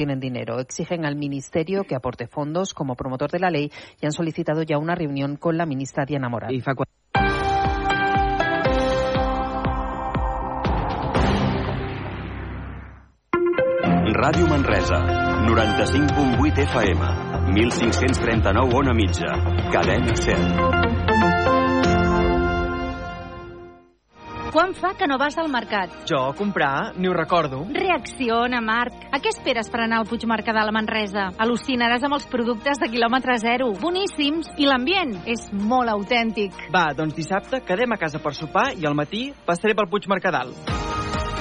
tienen dinero. Exigen al Ministerio que aporte fondos como promotor de la ley y han solicitado ya una reunión con la ministra Diana Moral. Ràdio Manresa, 95.8 FM, 1539 on a mitja, cadena 100. Quan fa que no vas al mercat? Jo a comprar, ni ho recordo. Reacciona, Marc. A què esperes per anar al Puig Mercadal a Manresa? Al·lucinaràs amb els productes de quilòmetre zero. Boníssims. I l'ambient és molt autèntic. Va, doncs dissabte quedem a casa per sopar i al matí passaré pel Puig Mercadal.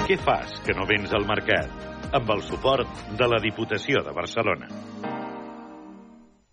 Què fas que no vens al mercat? Amb el suport de la Diputació de Barcelona.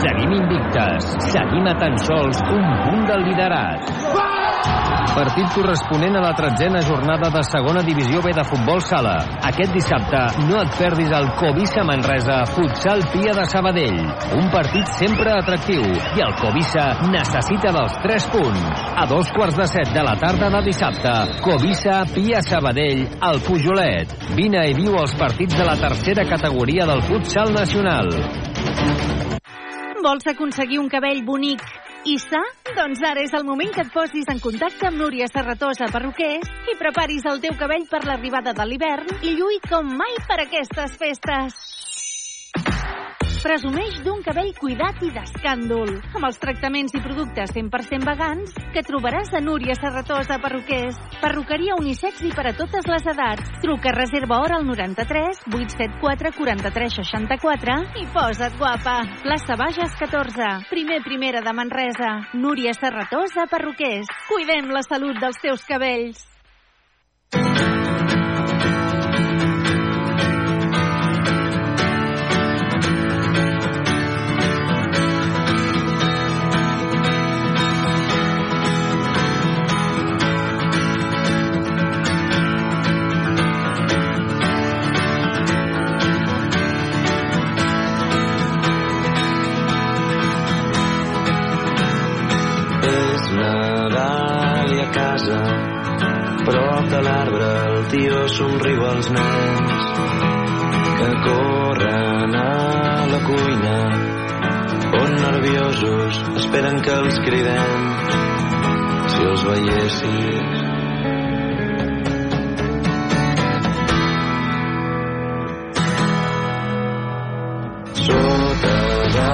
Seguim invictes. Seguim a tan sols un punt del liderat. Partit corresponent a la tretzena jornada de segona divisió B de futbol sala. Aquest dissabte no et perdis el Covisa Manresa Futsal Pia de Sabadell. Un partit sempre atractiu i el Covisa necessita dels 3 punts. A dos quarts de set de la tarda de dissabte, Covisa Pia Sabadell al Pujolet. Vine i viu els partits de la tercera categoria del futsal nacional. Vols aconseguir un cabell bonic i sa? Doncs ara és el moment que et posis en contacte amb Núria Serratosa Perruquers i preparis el teu cabell per l'arribada de l'hivern i lluït com mai per aquestes festes. Presumeix d'un cabell cuidat i d'escàndol, amb els tractaments i productes 100% vegans que trobaràs a Núria Serratosa Perruquers. Perruqueria unisex i per a totes les edats. Truca reserva hora al 93 874 43 64 i posa't guapa. Plaça Bages 14, primer primera de Manresa. Núria Serratosa Perruquers. Cuidem la salut dels teus cabells. De l'arbre el tio somriu als nens que corren a la cuina on nerviosos esperen que els cridem si els veiessis sota de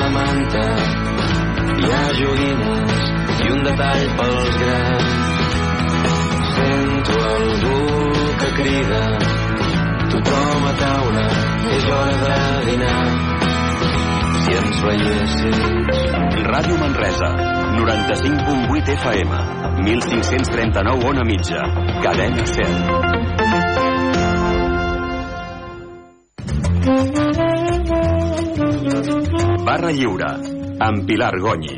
la manta hi ha joguines i un detall pels grans. Algú que crida, tothom a taula, és hora de dinar. Si ens veiessis... Ràdio Manresa, 95.8 FM, 1539 on a mitja, cadena 100. Barra Lliure, amb Pilar Gonyi.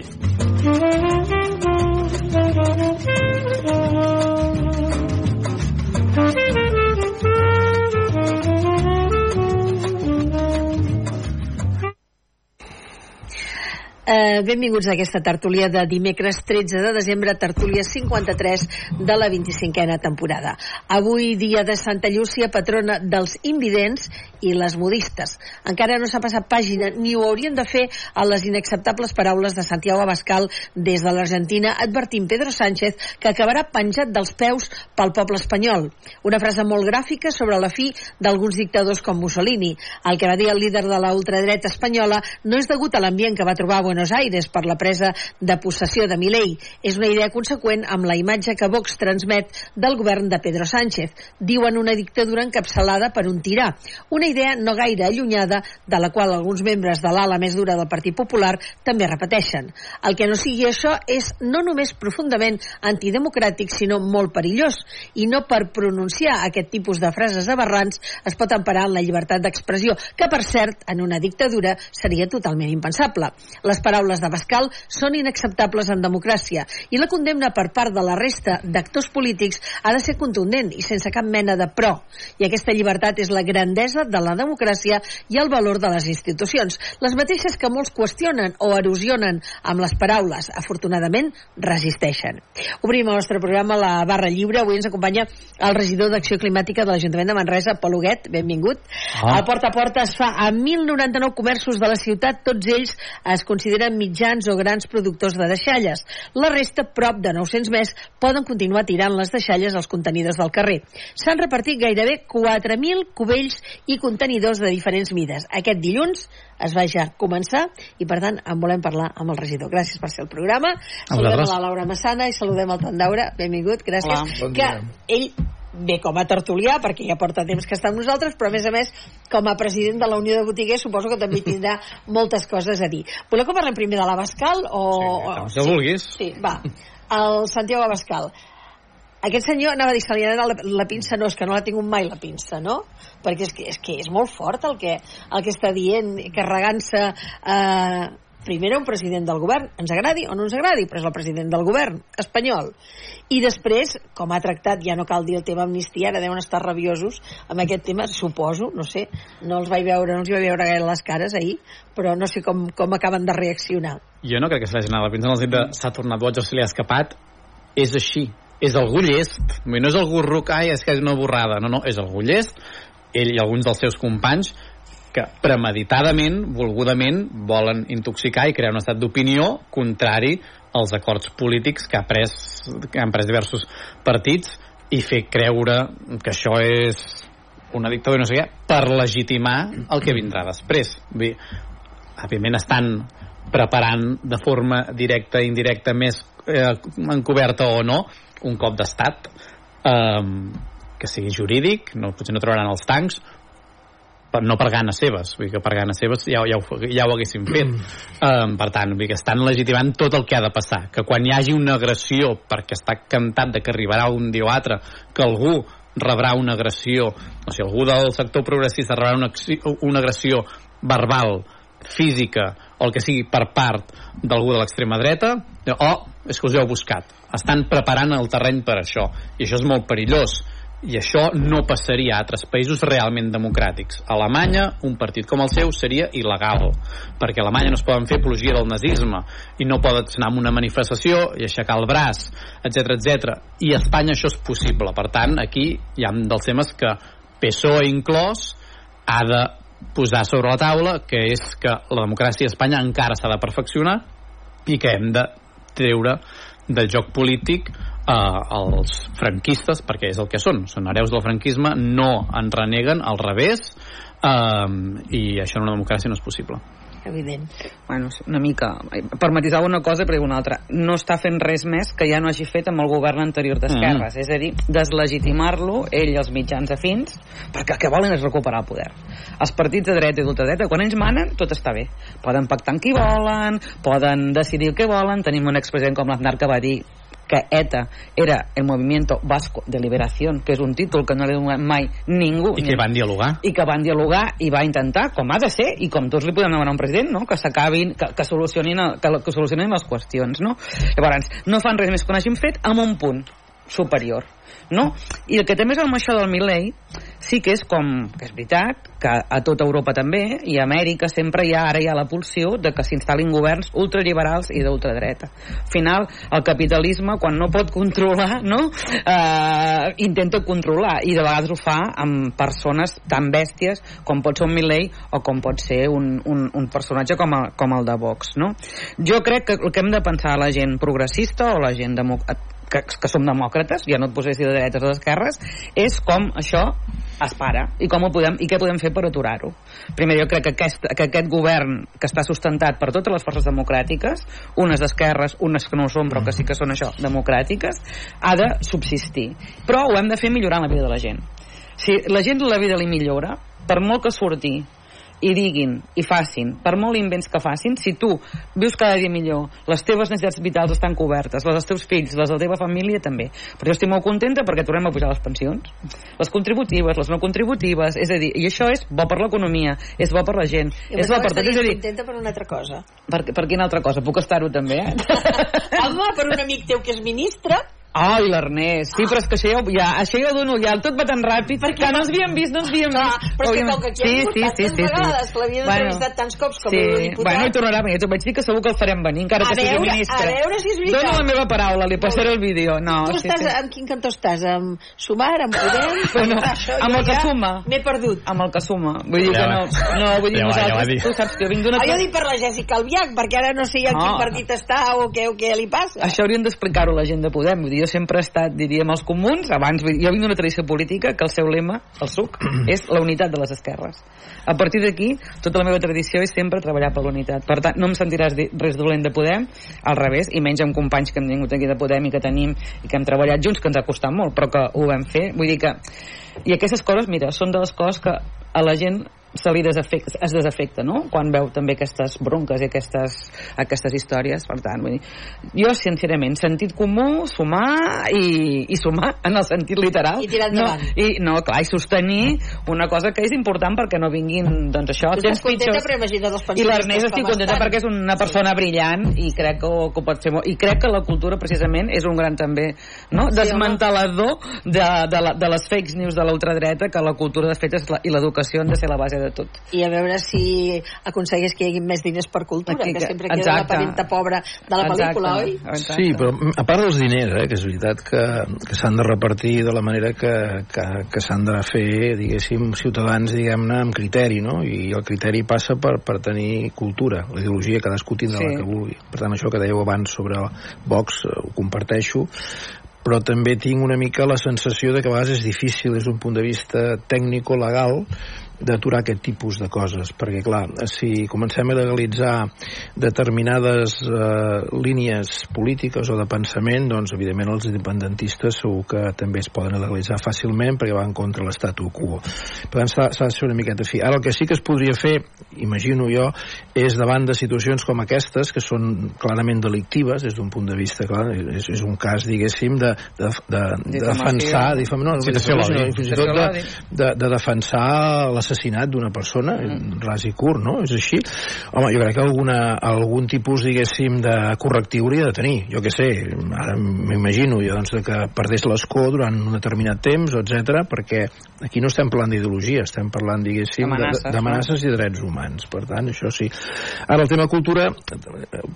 Eh, benvinguts a aquesta tertúlia de dimecres 13 de desembre, tertúlia 53 de la 25a temporada. Avui, dia de Santa Llúcia, patrona dels invidents i les modistes. Encara no s'ha passat pàgina, ni ho haurien de fer a les inacceptables paraules de Santiago Abascal des de l'Argentina, advertint Pedro Sánchez que acabarà penjat dels peus pel poble espanyol. Una frase molt gràfica sobre la fi d'alguns dictadors com Mussolini. El que va dir el líder de la ultradreta espanyola no és degut a l'ambient que va trobar a Buenos Buenos Aires per la presa de possessió de Milei. És una idea conseqüent amb la imatge que Vox transmet del govern de Pedro Sánchez. Diuen una dictadura encapçalada per un tirà. Una idea no gaire allunyada de la qual alguns membres de l'ala més dura del Partit Popular també repeteixen. El que no sigui això és no només profundament antidemocràtic, sinó molt perillós. I no per pronunciar aquest tipus de frases aberrants es pot emparar en la llibertat d'expressió, que per cert, en una dictadura seria totalment impensable. Les paraules de Bascal són inacceptables en democràcia i la condemna per part de la resta d'actors polítics ha de ser contundent i sense cap mena de pro. I aquesta llibertat és la grandesa de la democràcia i el valor de les institucions, les mateixes que molts qüestionen o erosionen amb les paraules. Afortunadament, resisteixen. Obrim el nostre programa a la barra lliure. Avui ens acompanya el regidor d'Acció Climàtica de l'Ajuntament de Manresa, Pol Huguet. Benvingut. Ah. El porta a porta es fa a 1.099 comerços de la ciutat. Tots ells es consideren mitjans o grans productors de deixalles. La resta, prop de 900 més, poden continuar tirant les deixalles als contenidors del carrer. S'han repartit gairebé 4.000 cubells i contenidors de diferents mides. Aquest dilluns es va ja començar i per tant en volem parlar amb el regidor. Gràcies per ser al programa. Saludem a la Laura Massana i saludem el Tandaura. Benvingut, gràcies. Hola, bon que dia. ell ve com a tertulià, perquè ja porta temps que està amb nosaltres, però a més a més, com a president de la Unió de Botiguers, suposo que també tindrà moltes coses a dir. Voleu que parlem primer de l'Abascal? O... o- si vulguis. Sí, va. El Santiago Abascal. Aquest senyor, anava a dir, se li la, la pinça, no, és que no l'ha tingut mai la pinça, no? Perquè és que és, que és molt fort el que, el que està dient, carregant-se eh, primer un president del govern, ens agradi o no ens agradi, però és el president del govern espanyol. I després, com ha tractat, ja no cal dir el tema amnistia, ara deuen estar rabiosos amb aquest tema, suposo, no sé, no els vaig veure, no els vaig veure gaire les cares ahir, però no sé com, com acaben de reaccionar. Jo no crec que se l'hagi anat la pinça en el sentit de s'ha tornat boig o se li ha escapat. És així. És algú llest. No és algú ruc, ai, és que és una borrada. No, no, és algú llest. Ell i alguns dels seus companys que premeditadament, volgudament, volen intoxicar i crear un estat d'opinió contrari als acords polítics que, ha pres, que han pres diversos partits i fer creure que això és una dictadura no sé què, per legitimar el que vindrà després. Vull dir, òbviament estan preparant de forma directa i indirecta més eh, encoberta o no un cop d'estat eh, que sigui jurídic, no, potser no trobaran els tancs per, no per ganes seves vull dir que per ganes seves ja, ja, ho, ja ho haguessin fet. Um, per tant, vull dir que estan legitimant tot el que ha de passar que quan hi hagi una agressió perquè està cantat de que arribarà un dia o altre que algú rebrà una agressió o sigui, algú del sector progressista rebrà una, una agressió verbal física o el que sigui per part d'algú de l'extrema dreta o és que us heu buscat. Estan preparant el terreny per això i això és molt perillós i això no passaria a altres països realment democràtics. A Alemanya, un partit com el seu seria il·legal, perquè a Alemanya no es poden fer apologia del nazisme i no poden anar a una manifestació i aixecar el braç, etc etc. I a Espanya això és possible. Per tant, aquí hi ha dels temes que PSOE inclòs ha de posar sobre la taula, que és que la democràcia a Espanya encara s'ha de perfeccionar i que hem de treure del joc polític eh, els franquistes, perquè és el que són, són hereus del franquisme, no en reneguen, al revés, eh, i això en una democràcia no és possible. Evident. Bueno, una mica. Per matisar una cosa, però una altra. No està fent res més que ja no hagi fet amb el govern anterior d'esquerres. Mm. És a dir, deslegitimar-lo, ell i els mitjans afins, perquè el que volen és recuperar el poder. Els partits de dreta i d'ultradreta, quan ells manen, tot està bé. Poden pactar amb qui volen, poden decidir el que volen. Tenim un expresident com l'Aznar que va dir que ETA era el Movimiento Vasco de Liberación, que és un títol que no li donat mai ningú. I que van dialogar. I que van dialogar i va intentar, com ha de ser, i com tots li podem demanar a un president, no? que s'acabin, que, que, solucionin, que, que solucionin les qüestions. No? Llavors, no fan res més que hagin fet amb un punt superior no? I el que també és amb això del Milley sí que és com, que és veritat que a tota Europa també i a Amèrica sempre hi ha, ara hi ha la pulsió de que s'instal·lin governs ultraliberals i d'ultradreta. Al final, el capitalisme, quan no pot controlar, no? Eh, intenta controlar i de vegades ho fa amb persones tan bèsties com pot ser un Milley o com pot ser un, un, un personatge com, a, com el de Vox, no? Jo crec que el que hem de pensar la gent progressista o la gent demo que, que som demòcrates, ja no et posaria de dretes o d'esquerres, és com això es para i, com ho podem, i què podem fer per aturar-ho. Primer, jo crec que aquest, que aquest govern que està sustentat per totes les forces democràtiques, unes d'esquerres, unes que no ho són, però que sí que són això, democràtiques, ha de subsistir. Però ho hem de fer millorant la vida de la gent. Si la gent la vida li millora, per molt que surti i diguin i facin, per molt invents que facin, si tu vius cada dia millor, les teves necessitats vitals estan cobertes, les dels teus fills, les de la teva família també. Però jo estic molt contenta perquè tornem a pujar les pensions. Les contributives, les no contributives, és a dir, i això és bo per l'economia, és bo per la gent, I és bo per tot, és a dir, contenta per una altra cosa. per, per quina altra cosa? Puc estar-ho també, eh? Home, per un amic teu que és ministre, Ai, l'Ernest, sí, però és que això ja, ja, això ja ho dono, ja tot va tan ràpid Perquè- que no ens havíem vist, no ens havíem Clar, vist. però és que Hauríem- com que aquí hem vingut tantes vegades, que l'havia entrevistat tants cops com sí. a eurodiputat. Bueno, i tornarà a venir, t'ho vaig dir que segur que el farem venir, encara A que sigui veure- ministre. a veure si és veritat. Dono la meva paraula, li passaré el vídeo. No, tu Ah, sí, estàs, sí. amb quin cantó estàs? Amb Sumar, amb Podem? Bueno, Això amb jo el que ja suma. M'he perdut. Amb el que suma. Vull dir Ja que no, no vull dir Ja va, ja va nosaltres, tu saps que jo vinc d'una... Ah, jo dic per la Jèssica Albiach, perquè ara no sé No. quin partit està o què, o què li passa. Això haurien d'explicar-ho a la gent de Podem. Vull dir, jo sempre he estat, diríem, els comuns, abans, jo vinc d'una tradició política que el seu lema, el suc, és la unitat de les esquerres. A partir d'aquí, tota la meva tradició és sempre treballar per la unitat. Per tant, no em sentiràs res dolent de Podem, al revés, i menys amb companys que hem tingut aquí de Podem i que tenim i que hem treballat junts, que ens ha costat molt, però que ho vam fer. Vull dir que... I aquestes coses, mira, són de les coses que a la gent se li desafecta, es desafecta, no? Quan veu també aquestes bronques i aquestes, aquestes històries, per tant, vull dir, jo, sincerament, sentit comú, sumar i, i sumar en el sentit literal. I tirar no, i, no, clar, i sostenir una cosa que és important perquè no vinguin, doncs això, Tu contenta, pitjors. però I l'Ernest estic contenta estan. perquè és una persona brillant i crec que, que pot ser molt. I crec que la cultura, precisament, és un gran també, no? Sí, Desmantelador de, de, la, de les fake news de l'ultradreta, que la cultura, de fet, és la, i l'educació han de ser la base de tot. I a veure si aconsegueix que hi hagi més diners per cultura, Aquí que sempre queda exacte. la parenta pobra de la pel·lícula, oi? Exacte. Sí, però a part dels diners, eh, que és veritat que, que s'han de repartir de la manera que, que, que s'han de fer, diguéssim, ciutadans, diguem-ne, amb criteri, no? I el criteri passa per, per tenir cultura. La ideologia cadascú tindrà Sí. la que vulgui. Per tant, això que dèieu abans sobre Vox, eh, ho comparteixo, però també tinc una mica la sensació de que a vegades és difícil des d'un punt de vista tècnico-legal d'aturar aquest tipus de coses perquè clar, si comencem a legalitzar determinades eh, línies polítiques o de pensament doncs evidentment els independentistes segur que també es poden legalitzar fàcilment perquè van contra l'estatu quo. Per tant s'ha de ser una miqueta fi ara el que sí que es podria fer, imagino jo és davant de situacions com aquestes que són clarament delictives des d'un punt de vista, clar, és, és un cas diguéssim de, de, de, de defensar difam, no, Citació a l'odi. no, fins i tot de, de, de defensar l'assassinat d'una persona, mm. ras i curt, no? És així? Home, jo crec que alguna, algun tipus, diguéssim, de correctiu hauria de tenir. Jo què sé, ara m'imagino jo, doncs, que perdés l'escó durant un determinat temps, etc perquè aquí no estem parlant d'ideologia, estem parlant, diguéssim, d'amenaces i drets humans. Per tant, això sí. Ara, el tema cultura,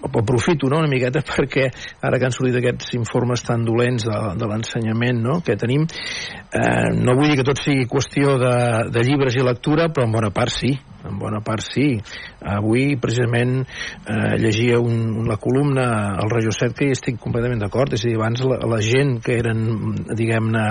aprofito no, una miqueta perquè ara que han sortit aquests informes tan dolents de, de l'ensenyament no, que tenim, eh, no vull dir que tot sigui qüestió de, de llibres i lectura, però en bona part sí, en bona part sí. Avui, precisament, eh, llegia un, la columna al Regió 7 que hi estic completament d'acord, és a dir, abans la, la gent que eren, diguem-ne,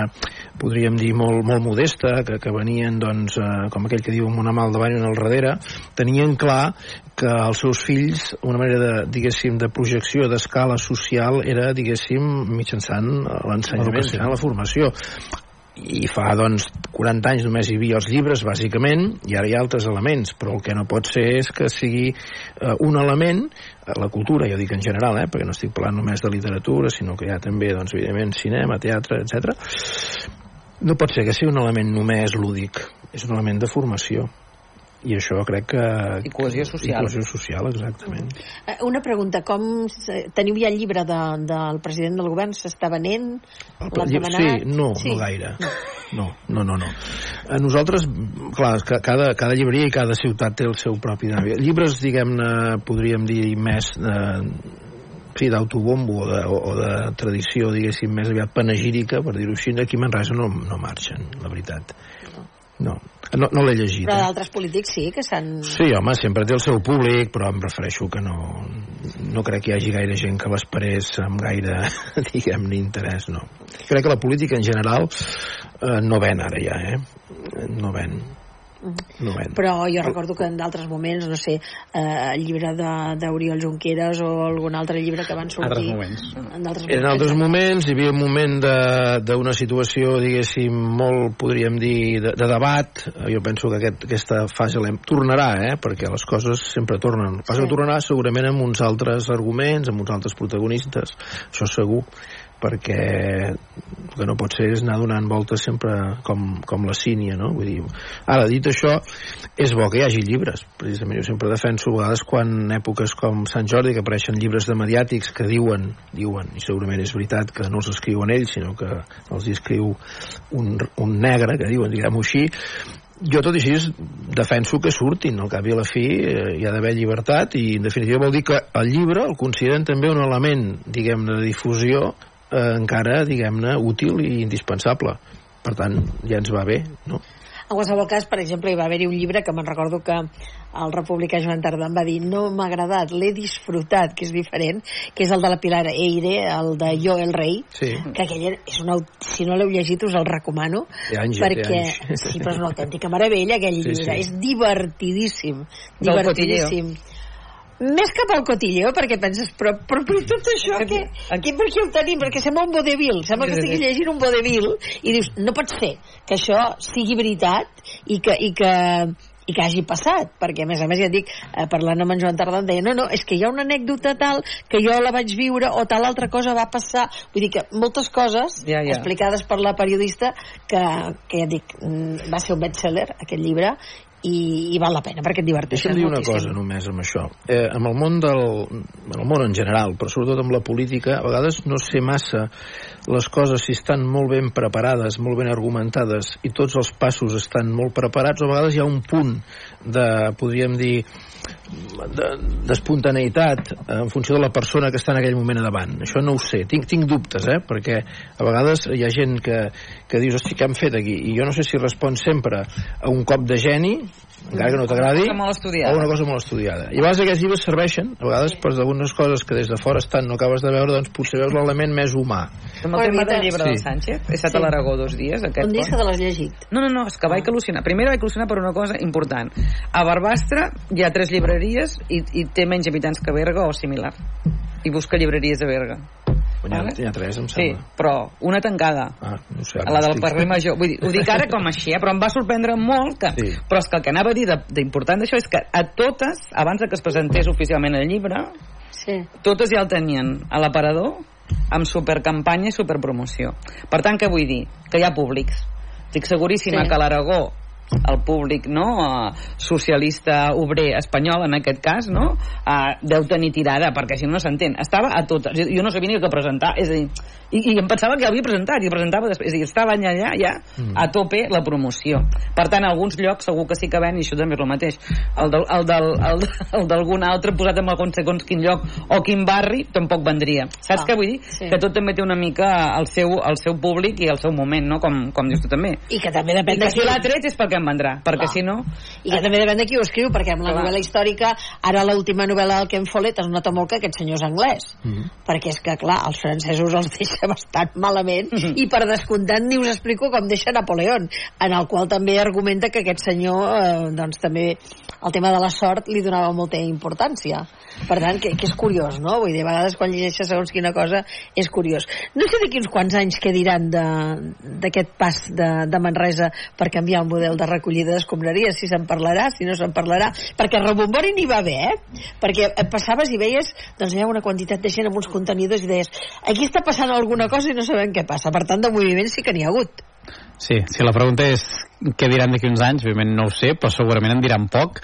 podríem dir molt, molt modesta, que, que venien, doncs, eh, com aquell que diu amb una mà al davant i una al darrere, tenien clar que els seus fills, una manera de, diguéssim, de projecció d'escala social era, diguéssim, mitjançant l'ensenyament, L'educació. mitjançant la formació i fa doncs 40 anys només hi havia els llibres bàsicament i ara hi ha altres elements però el que no pot ser és que sigui eh, un element, eh, la cultura jo dic en general, eh, perquè no estic parlant només de literatura sinó que hi ha també doncs, evidentment cinema, teatre, etc. no pot ser que sigui un element només lúdic és un element de formació i això crec que... I cohesió social. I cohesió social, exactament. Eh, Una pregunta, com teniu ja el llibre de, del president del govern? S'està venent? L'han demanat? Sí, no, no gaire. No, no, no, no. A nosaltres, clar, cada, cada llibreria i cada ciutat té el seu propi. Llibres, diguem-ne, podríem dir més eh, sí, d'autobombo o, de, o de tradició, diguéssim, més aviat panegírica, per dir-ho així, aquí a Manresa no, no marxen, la veritat. No. No, no l'he llegit. Però Eh? d'altres polítics sí, que s'han... Sí, home, sempre té el seu públic, però em refereixo que no, no crec que hi hagi gaire gent que l'esperés amb gaire, diguem-ne, interès, no. Crec que la política en general eh, no ven ara ja, eh? No ven. No ven. Però jo recordo que en d'altres moments, no sé, eh, el llibre de- d'Oriol Junqueras o algun altre llibre que van sortir... Altres moments. En d'altres En altres moments. moments hi havia un moment de- d'una situació, diguéssim, molt, podríem dir, de, de debat. Jo penso que aquest, aquesta fase l'hem... tornarà, eh? perquè les coses sempre tornen. El que tornarà segurament amb uns altres arguments, amb uns altres protagonistes, això segur perquè el que no pot ser és anar donant voltes sempre com, com la sínia, no? Vull dir, ara, dit això, és bo que hi hagi llibres. Precisament jo sempre defenso a vegades quan en èpoques com Sant Jordi que apareixen llibres de mediàtics que diuen, diuen, i segurament és veritat que no els escriuen ells, sinó que els escriu un, un negre, que diuen, diguem-ho així, jo tot i així defenso que surtin, al cap i a la fi eh, hi ha d'haver llibertat i en definitiva vol dir que el llibre el consideren també un element, diguem-ne, de difusió eh, encara, diguem-ne, útil i indispensable. Per tant, ja ens va bé, no? En qualsevol cas, per exemple, hi va haver-hi un llibre que me'n recordo que el republicà Joan Tardà em va dir no m'ha agradat, l'he disfrutat, que és diferent, que és el de la Pilar Eire, el de Jo el rei, Sí. que aquell és una, si no l'heu llegit us el recomano Té anys, perquè, anys. sí, però és una autèntica meravella aquell Sí, llibre, sí. és divertidíssim Del divertidíssim més cap al cotilleo perquè penses, però, però, però tot això què, aquí per què ho tenim? perquè sembla un vodevil, sembla que estigui llegint un vodevil i dius, no pot ser que això sigui veritat i que, i que, i que hagi passat, perquè a més a més ja et dic, eh, parlant amb en Joan Tardà em deia, no, no, és que hi ha una anècdota tal que jo la vaig viure o tal altra cosa va passar, vull dir que moltes coses Ja, ja. explicades per la periodista que, que ja dic, mm, va ser un bestseller aquest llibre i, i val la pena perquè et diverteixes Deixa'm dir una moltíssim. cosa només amb això. Eh, amb el món del... en el món en general, però sobretot amb la política, a vegades no sé massa les coses si estan molt ben preparades, molt ben argumentades i tots els passos estan molt preparats, o a vegades hi ha un punt de, podríem dir, de- d'espontaneïtat en funció de la persona que està en aquell moment a davant. Això no ho sé, tinc, tinc dubtes, eh? perquè a vegades hi ha gent que, que dius, hosti, què han fet aquí? I jo no sé si respon sempre a un cop de geni, encara que no t'agradi, o una cosa molt estudiada. I a vegades aquests llibres serveixen, a vegades per algunes coses que des de fora estan no acabes de veure, doncs potser veus l'element més humà. Amb el tema del llibre Sí. del Sánchez, he estat Sí. a l'Aragó dos dies. Aquest On dius pont. que te l'has llegit? No, no, no, és que vaig al·lucinar. Primer vaig al·lucinar per una cosa important. A Barbastre hi ha tres llibreries i, i té menys habitants que Berga o similar. I busca llibreries a Berga. N'hi ha, Vale. ha tres, em Sí, sembla. però una tancada. Ah, no sé, a la del carrer Major. Vull dir, ho dic ara com així, eh? però em va sorprendre molt que... Sí. Però és que el que anava a dir de- d'important d'això és que a totes, abans de que es presentés oficialment el llibre, Sí. totes ja el tenien a l'aparador amb supercampanya i superpromoció. Per tant, què vull dir? Que hi ha públics. Estic seguríssima Sí. que l'Aragó el públic no eh, socialista obrer espanyol en aquest cas no eh, deu tenir tirada perquè si no no s'entén estava a totes jo no sabia ni què presentar és a dir, i, i em pensava que havia presentat i presentava després és a dir, estava allà, allà ja Mm. a tope la promoció per tant a alguns llocs segur que sí que ven i això també és el mateix el del- el del- el- el d'algun altre posat en algun segons quin lloc o quin barri tampoc vendria saps Ah, què vull dir? sí. que tot també té una mica el seu, el seu públic i el seu moment no? com, com dius tu també I que també depèn i de que si qui... l'ha tret és perquè em vendrà perquè Clar. si no I que també depèn de qui ho escriu, perquè amb la Clar. novel·la històrica, ara l'última novel·la del Ken Follett es nota molt que aquest senyor és anglès. Mhm. Perquè és que, clar, els francesos els deixa bastant malament Mhm. i per descomptat ni us explico com deixa Napoleón, en el qual també argumenta que aquest senyor, eh, doncs també el tema de la sort li donava molta importància. Per tant, que, que és curiós, no? Vull dir, a vegades quan llegeixes segons quina cosa és curiós. No sé d'aquí uns quants anys què diran de- d'aquest pas de, de Manresa per canviar el model de recollida d'escombraries, si se'n parlarà, si no se'n parlarà, perquè Rebombori n'hi va haver, eh? Perquè et passaves i veies, doncs hi ha una quantitat de gent amb uns contenidors i deies, aquí està passant alguna cosa i no sabem què passa. Per tant, de moviment sí que n'hi ha hagut. Sí, si la pregunta és què diran d'aquí uns anys, òbviament no ho sé, però segurament en diran poc,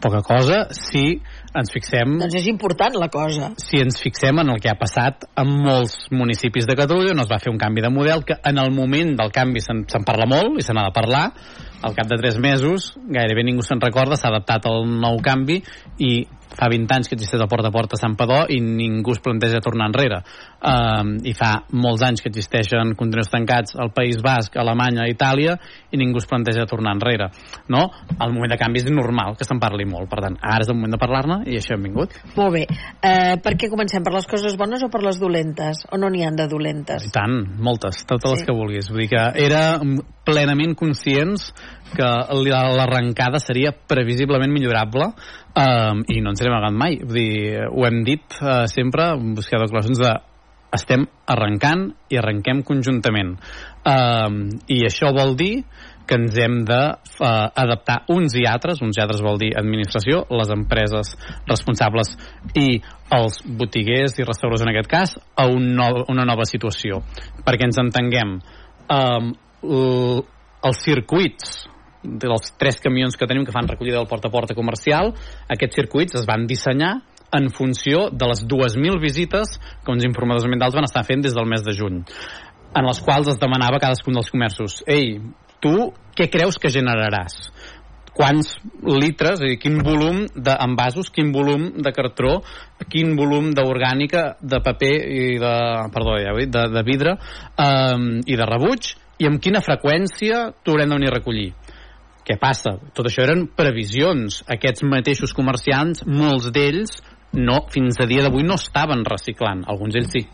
poca cosa, si ens fixem Doncs és important la cosa. si ens fixem en el que ha passat en molts municipis de Catalunya, on es va fer un canvi de model, que en el moment del canvi se'n se'n parla molt i se n'ha de parlar, al cap de tres mesos gairebé ningú se'n recorda, s'ha adaptat al nou canvi i fa 20 anys que existeix el porta a porta a Sant Padó i ningú es planteja tornar enrere um, i fa molts anys que existeixen contenidors tancats al País Basc, Alemanya, Itàlia i ningú es planteja tornar enrere no? el moment de canvi és normal que se'n parli molt, per tant, ara és el moment de parlar-ne i això hem vingut. Molt bé, eh, per què comencem? Per les coses bones o per les dolentes? O no n'hi han de dolentes? I tant, moltes, totes sí. les que vulguis vull dir que era plenament conscients que l'arrencada seria previsiblement millorable um, i no ens hem amagat mai. Vull dir, ho hem dit uh, sempre, buscar declaracions de estem arrencant i arrenquem conjuntament. Um, I això vol dir que ens hem de uh, adaptar uns i altres, uns i altres vol dir administració, les empreses responsables i els botiguers i restauradors en aquest cas, a un no, una nova situació. Perquè ens entenguem, um, els circuits dels tres camions que tenim que fan recollida del porta a porta comercial, aquests circuits es van dissenyar en funció de les 2.000 visites que uns informadors ambientals van estar fent des del mes de juny, en les quals es demanava cadascun dels comerços ei, tu què creus que generaràs? quants litres, és dir, quin volum d'envasos, quin volum de cartró, quin volum d'orgànica, de paper i de, perdó, ja dit, de, de vidre um, i de rebuig, i amb quina freqüència t'haurem de venir a recollir. Què passa? Tot això eren previsions. Aquests mateixos comerciants, molts d'ells, no, fins a dia d'avui no estaven reciclant. Alguns d'ells sí.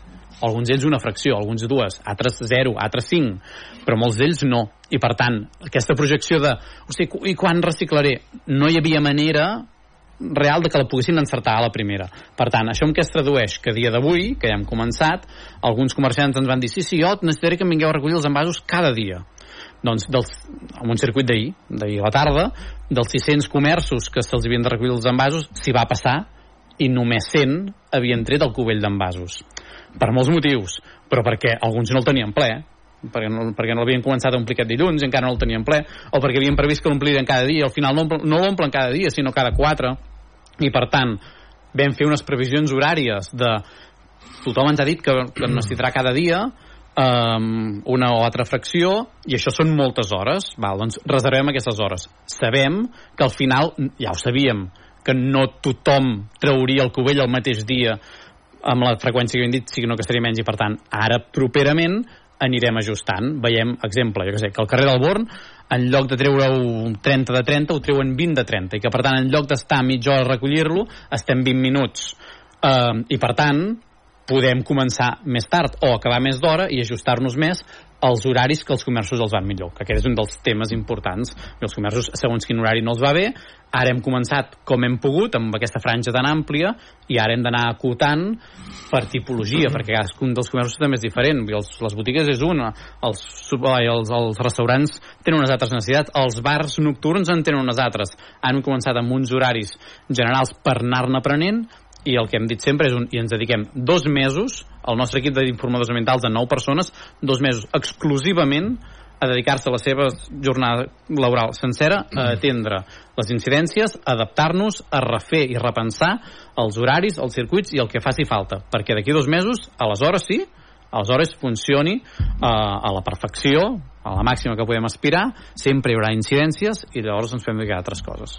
Alguns d'ells una fracció, alguns dues, altres zero, altres cinc, però molts d'ells no. I per tant, aquesta projecció de, sigui, i quan reciclaré? No hi havia manera real de que la poguessin encertar a la primera. Per tant, això en què es tradueix? Que dia d'avui, que ja hem començat, alguns comerciants ens van dir sí, sí, jo necessitaré que em vingueu a recollir els envasos cada dia doncs, dels, amb un circuit d'ahir, d'ahir a la tarda, dels 600 comerços que se'ls havien de recollir els envasos, s'hi va passar i només 100 havien tret el cubell d'envasos. Per molts motius, però perquè alguns no el tenien ple, perquè no, perquè no l'havien començat a omplir aquest dilluns i encara no el tenien ple, o perquè havien previst que l'omplirien cada dia, al final no, no l'omplen cada dia, sinó cada quatre, i per tant vam fer unes previsions horàries de tothom ens ha dit que, que necessitarà cada dia um, una o altra fracció i això són moltes hores val, doncs reservem aquestes hores. Sabem que al final, ja ho sabíem que no tothom trauria el cubell el mateix dia amb la freqüència que hem dit, sinó que estaria menys i per tant, ara properament anirem ajustant. Veiem, exemple, jo que sé, que al carrer del Born en lloc de treure un 30 de 30 ho treuen 20 de 30 i que per tant en lloc d'estar mitja hora a recollir-lo estem 20 minuts. Uh, i per tant podem començar més tard o acabar més d'hora i ajustar-nos més als horaris que els comerços els van millor, que aquest és un dels temes importants. Els comerços, segons quin horari no els va bé, ara hem començat com hem pogut, amb aquesta franja tan àmplia, i ara hem d'anar acotant per tipologia, perquè cadascun dels comerços també és diferent. Els, les botigues és una, els, els, els restaurants tenen unes altres necessitats, els bars nocturns en tenen unes altres. Han començat amb uns horaris generals per anar-ne aprenent, i el que hem dit sempre és un, i ens dediquem dos mesos, el nostre equip d'informadors ambientals de nou persones, dos mesos exclusivament a dedicar-se a la seva jornada laboral sencera a atendre les incidències, a adaptar-nos, a refer i repensar els horaris, els circuits i el que faci falta. Perquè d'aquí dos mesos, aleshores sí, aleshores funcioni eh, a la perfecció, a la màxima que podem aspirar, sempre hi haurà incidències i llavors ens fem dedicar a altres coses.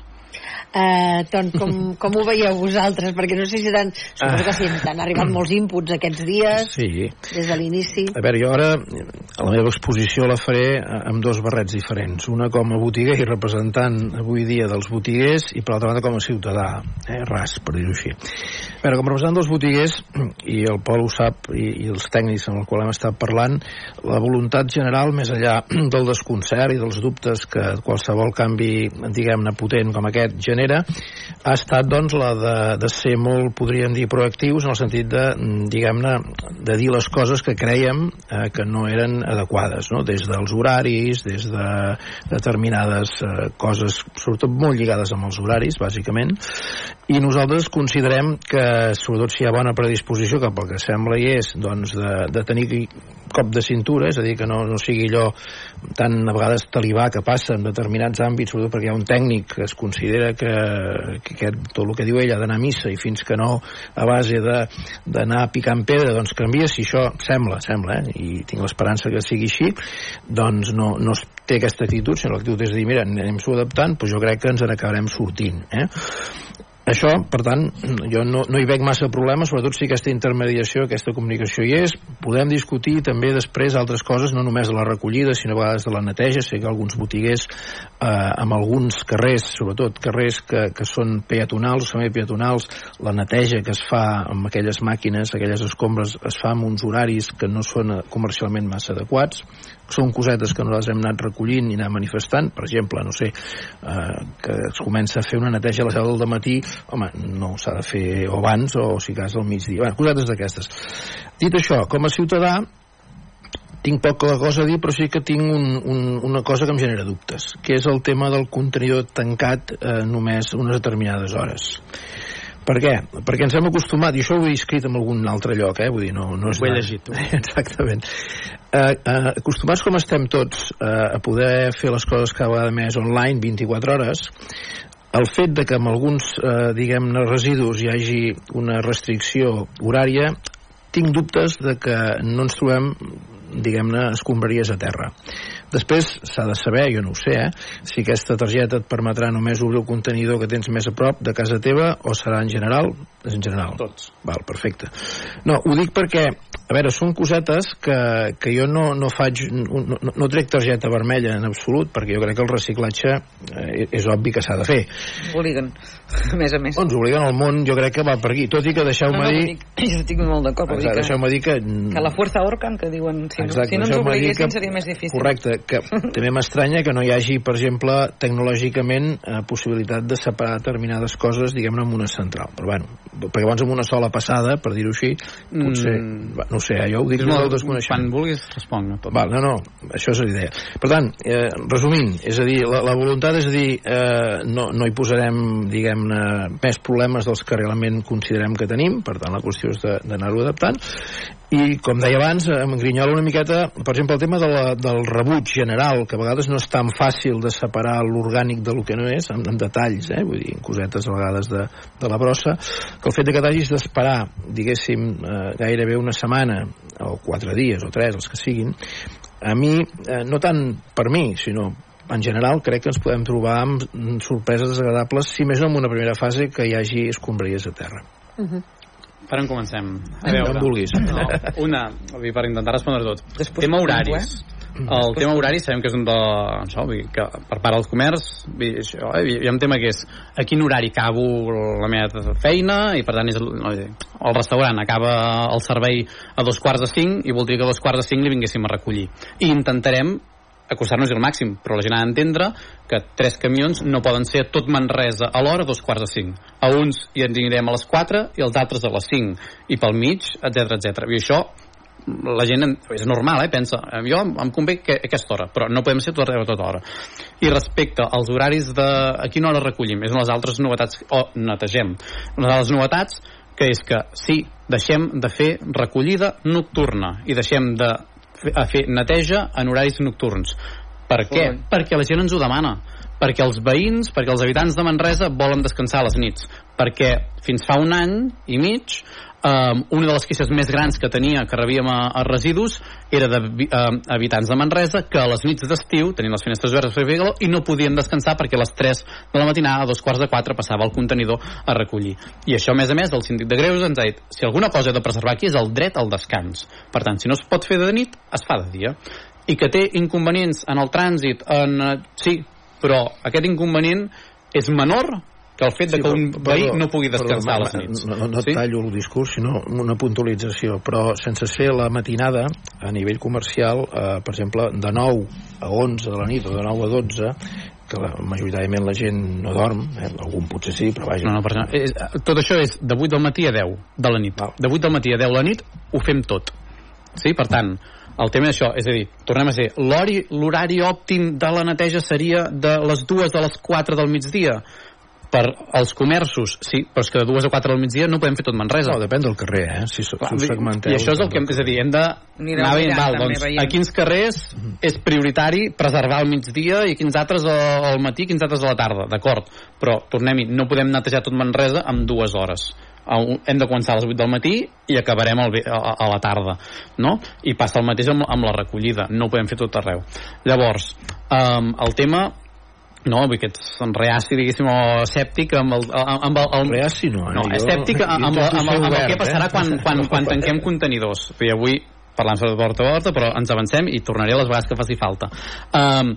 Eh, Ton, com, com ho veieu vosaltres? Perquè no sé si tan, suposo que sí, han arribat molts inputs aquests dies, sí. des de l'inici. A veure, jo ara la meva exposició la faré amb dos barrets diferents. Una com a botiguer i representant avui dia dels botiguers i per l'altra banda com a ciutadà, eh, ras, per dir-ho així. Veure, com representant dels botiguers, i el Pol ho sap, i, i els tècnics amb els quals hem estat parlant, la voluntat general, més enllà del desconcert i dels dubtes que qualsevol canvi, diguem-ne, potent com aquest genera ha estat doncs la de, de ser molt, podríem dir, proactius en el sentit de, diguem-ne, de dir les coses que creiem eh, que no eren adequades, no? des dels horaris, des de determinades eh, coses, sobretot molt lligades amb els horaris, bàsicament, i nosaltres considerem que, sobretot si hi ha bona predisposició, que pel que sembla hi és, doncs de, de tenir cop de cintura, és a dir, que no, no sigui allò tan a vegades talibà que passa en determinats àmbits, sobretot perquè hi ha un tècnic que es considera que, que aquest, tot el que diu ell ha d'anar a missa i fins que no a base d'anar picant pedra doncs canvia, si això sembla, sembla, eh? i tinc l'esperança que sigui així, doncs no, no es té aquesta actitud, sinó l'actitud és dir, mira, anem-s'ho adaptant, doncs jo crec que ens n'acabarem sortint. Eh? Això, per tant, jo no, no hi veig massa problemes, sobretot si aquesta intermediació, aquesta comunicació hi és. Podem discutir també després altres coses, no només de la recollida, sinó a vegades de la neteja. Sé que alguns botiguers, eh, amb alguns carrers, sobretot carrers que, que són peatonals o semipeatonals, la neteja que es fa amb aquelles màquines, aquelles escombres, es fa amb uns horaris que no són comercialment massa adequats són cosetes que nosaltres hem anat recollint i anar manifestant, per exemple, no sé, eh, que es comença a fer una neteja a les 10 del matí, home, no s'ha de fer o abans o si cas al migdia. Bueno, cosetes d'aquestes. Dit això, com a ciutadà, tinc poca cosa a dir, però sí que tinc un, un, una cosa que em genera dubtes, que és el tema del contenidor tancat eh, només unes determinades hores. Per què? Perquè ens hem acostumat, i això ho he escrit en algun altre lloc, eh? vull dir, no, no és... Ho he llegit. Exactament. Eh, eh, acostumats com estem tots eh, a poder fer les coses cada vegada més online 24 hores, el fet de que amb alguns, eh, diguem-ne, residus hi hagi una restricció horària, tinc dubtes de que no ens trobem diguem-ne, escombraries a terra. Després s'ha de saber, jo no ho sé, eh, si aquesta targeta et permetrà només obrir el contenidor que tens més a prop de casa teva o serà en general? És en general. Tots. Val, perfecte. No, ho dic perquè, a veure, són cosetes que, que jo no, no faig, no, no, no trec targeta vermella en absolut, perquè jo crec que el reciclatge eh, és obvi que s'ha de fer. Obliguen, a més a més. Doncs obliguen el món, jo crec que va per aquí. Tot i que deixeu-me no, no, dir... Dic, jo estic molt d'acord. vull dir que- Deixeu-me dir que... Que la fuerza ahorcan, que diuen, si no, Exacte, si no ens obliguessin que- seria més difícil. Correcte, que també m'estranya que no hi hagi, per exemple, tecnològicament eh, possibilitat de separar determinades coses, diguem-ne, en una central. Però bueno, perquè abans amb una sola passada, per dir-ho així, potser, Mm. va, no ho sé, eh, jo ho dic del desconeixement. Quan vulguis, responc. No. Val, no, no, això és l'idea. Per tant, eh, resumint, és a dir, la, la voluntat és a dir, eh, no, no hi posarem, diguem-ne, més problemes dels que realment considerem que tenim, per tant, la qüestió és d'anar-ho adaptant, i, com deia abans, em grinyola una miqueta, per exemple, el tema de la, del rebuig general, que a vegades no és tan fàcil de separar l'orgànic de lo que no és, en, en detalls, eh? vull dir, en cosetes a vegades de, de la brossa, que el fet de que t'hagis d'esperar, diguéssim, eh, gairebé una setmana, o quatre dies, o tres, els que siguin, a mi, eh, no tant per mi, sinó en general crec que ens podem trobar amb sorpreses desagradables, si més no en una primera fase que hi hagi escombraries a terra. Per on comencem? A veure. vulguis. No, una, per intentar respondre tot. Després tema horaris. El tema horari sabem que és un de... Això, vull dir, que per part del comerç això, eh, hi ha un tema que és a quin horari acabo la meva feina i per tant és el, no, el restaurant acaba el servei a dos quarts de cinc i voldria que a dos quarts de cinc li vinguéssim a recollir i intentarem acostar-nos al màxim, però la gent ha d'entendre que tres camions no poden ser tot Manresa a l'hora dos quarts de cinc. A uns hi ens anirem a les 4 i els altres a les 5. I pel mig, etc etc. I això la gent en- és normal, eh? pensa, eh, jo em convé que, aquesta hora, però no podem ser tot arreu a tota hora. I respecte als horaris de a quina hora recollim, és una de les altres novetats, o netegem, una de les novetats que és que sí, deixem de fer recollida nocturna i deixem de a fer neteja en horaris nocturns. Per què? Ui. Perquè la gent ens ho demana. Perquè els veïns, perquè els habitants de Manresa volen descansar a les nits. Perquè fins fa un any i mig um, una de les queixes més grans que tenia, que rebíem a, a residus, era de um, habitants de Manresa que a les nits d'estiu tenien les finestres obertes per calor i no podien descansar perquè a les 3 de la matinada, a dos quarts de 4, passava el contenidor a recollir. I això, a més a més, el síndic de Greus ens ha dit si alguna cosa he de preservar aquí és el dret al descans. Per tant, si no es pot fer de nit, es fa de dia. I que té inconvenients en el trànsit, en... eh, Sí, però aquest inconvenient és menor que el fet de que un veí no pugui descansar a les nits. No, no, no et tallo el discurs, sinó una puntualització, però sense ser la matinada a nivell comercial, eh, per exemple, de 9 a 11 de la nit o de 9 a 12, que la, majoritàriament la gent no dorm, eh, algun potser sí, però vaja. No, no, per exemple, és, tot això és de 8 del matí a 10 de la nit. De 8 del matí a 10 de la nit ho fem tot. Sí? Per tant, el tema és això, és a dir, tornem a ser, l'horari òptim de la neteja seria de les 2 a les 4 del migdia per als comerços, sí, però és que de 2 a 4 del migdia no podem fer tot Manresa. No, depèn del carrer, eh? Si, si Clar, ho segmenteu. I això és el que hem, és a dir, hem de Anireu anar veient, val, doncs, a quins carrers és prioritari preservar al migdia i quins altres al, matí i quins altres a la tarda, d'acord, però tornem-hi, no podem netejar tot Manresa en dues hores hem de començar a les 8 del matí i acabarem ve- a, a la tarda no? i passa el mateix amb, amb la recollida no ho podem fer tot arreu llavors, um, el tema No, vull que ets reaci, diguéssim, o escèptic amb el... Amb el, el... Reaci no, eh? No, escèptic amb, amb, amb, amb, amb el que passarà eh? quan, quan, quan tanquem contenidors. I avui parlant sobre porta a porta, però ens avancem i tornaré les vegades que faci falta. Um,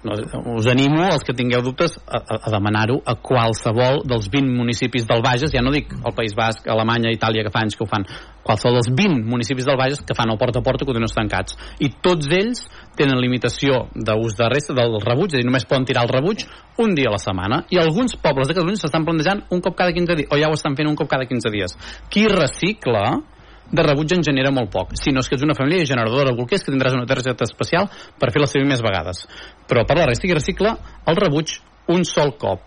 us animo, els que tingueu dubtes, a, a, demanar-ho a qualsevol dels 20 municipis del Bages, ja no dic el País Basc, Alemanya, Itàlia, que fa anys que ho fan, qualsevol dels 20 municipis del Bages que fan el porta a porta contenidors tancats. I tots ells tenen limitació d'ús de resta del rebuig, és a dir, només poden tirar el rebuig un dia a la setmana. I alguns pobles de Catalunya s'estan plantejant un cop cada 15 dies, o ja ho estan fent un cop cada 15 dies. Qui recicla de rebuig en genera molt poc. Si no és que ets una família generadora de bolquers que tindràs una targeta especial per fer la seva més vegades. Però per la resta qui recicla el rebuig un sol cop.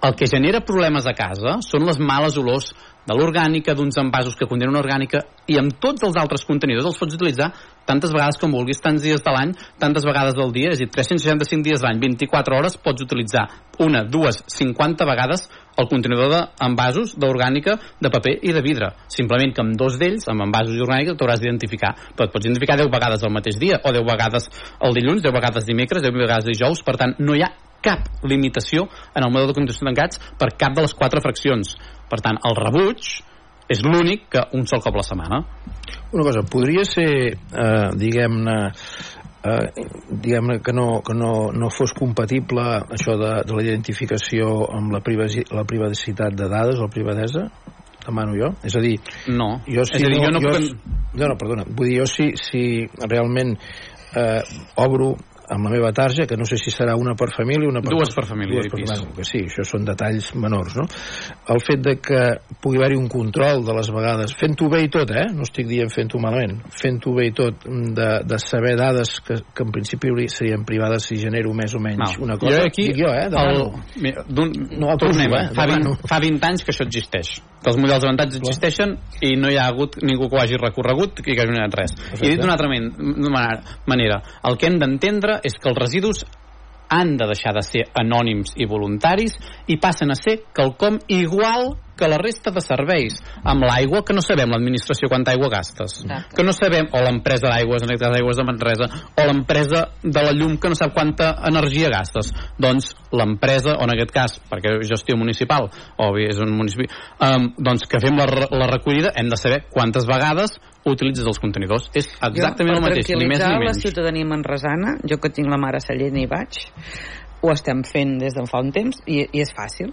El que genera problemes a casa són les males olors de l'orgànica, d'uns envasos que contenen orgànica, i amb tots els altres contenidors els pots utilitzar tantes vegades com vulguis, tants dies de l'any, tantes vegades del dia, és a dir, 365 dies l'any, 24 hores, pots utilitzar una, dues, 50 vegades el contenidor d'envasos d'orgànica, de paper i de vidre. Simplement que amb dos d'ells, amb envasos i orgànica, t'hauràs d'identificar. Però et pots identificar 10 vegades el mateix dia, o 10 vegades el dilluns, 10 vegades dimecres, 10 vegades dijous, per tant, no hi ha cap limitació en el model de contenidors tancats per cap de les quatre fraccions. Per tant, el rebuig és l'únic que un sol cop a la setmana. Una cosa, podria ser, eh, diguem-ne, eh, diguem que, no, que no, no fos compatible això de, de la identificació amb la, privasi, la privacitat de dades o la privadesa? Demano jo. És a dir, no. jo si És a dir, no, jo no jo, puc- no, no, perdona. Vull dir, jo si, si realment eh, obro amb la meva tarja, que no sé si serà una per família o una per... Dues per família Dues per, bueno, que sí, això són detalls menors, no? El fet de que pugui haver-hi un control de les vegades, fent-ho bé i tot, eh? No estic dient fent-ho malament, fent-ho bé i tot, de, de saber dades que, que en principi serien privades si genero més o menys Val. una cosa. Jo aquí, dic jo, eh? Demano. el, mira, No acuso, tornem, eh? fa, 20, Demano. fa 20 anys que això existeix que els models avantatges existeixen i no hi ha hagut ningú que ho hagi recorregut i que hagi anat res. I dit d'una altra manera, el que hem d'entendre és que els residus han de deixar de ser anònims i voluntaris i passen a ser quelcom igual que la resta de serveis. Amb l'aigua, que no sabem l'administració quanta aigua gastes. Exacte. Que no sabem, o l'empresa d'aigües, en aquest cas aigües de Manresa, o l'empresa de la llum, que no sap quanta energia gastes. Doncs l'empresa, o en aquest cas, perquè és gestió municipal, o bé és un municipi, um, doncs que fem la, la recollida, hem de saber quantes vegades utilitzes els contenidors. És exactament jo, el mateix, ni més ni tranquil·litzar la menys. ciutadania manresana, jo que tinc la mare a Sallent i vaig, ho estem fent des de fa un temps i, i és fàcil,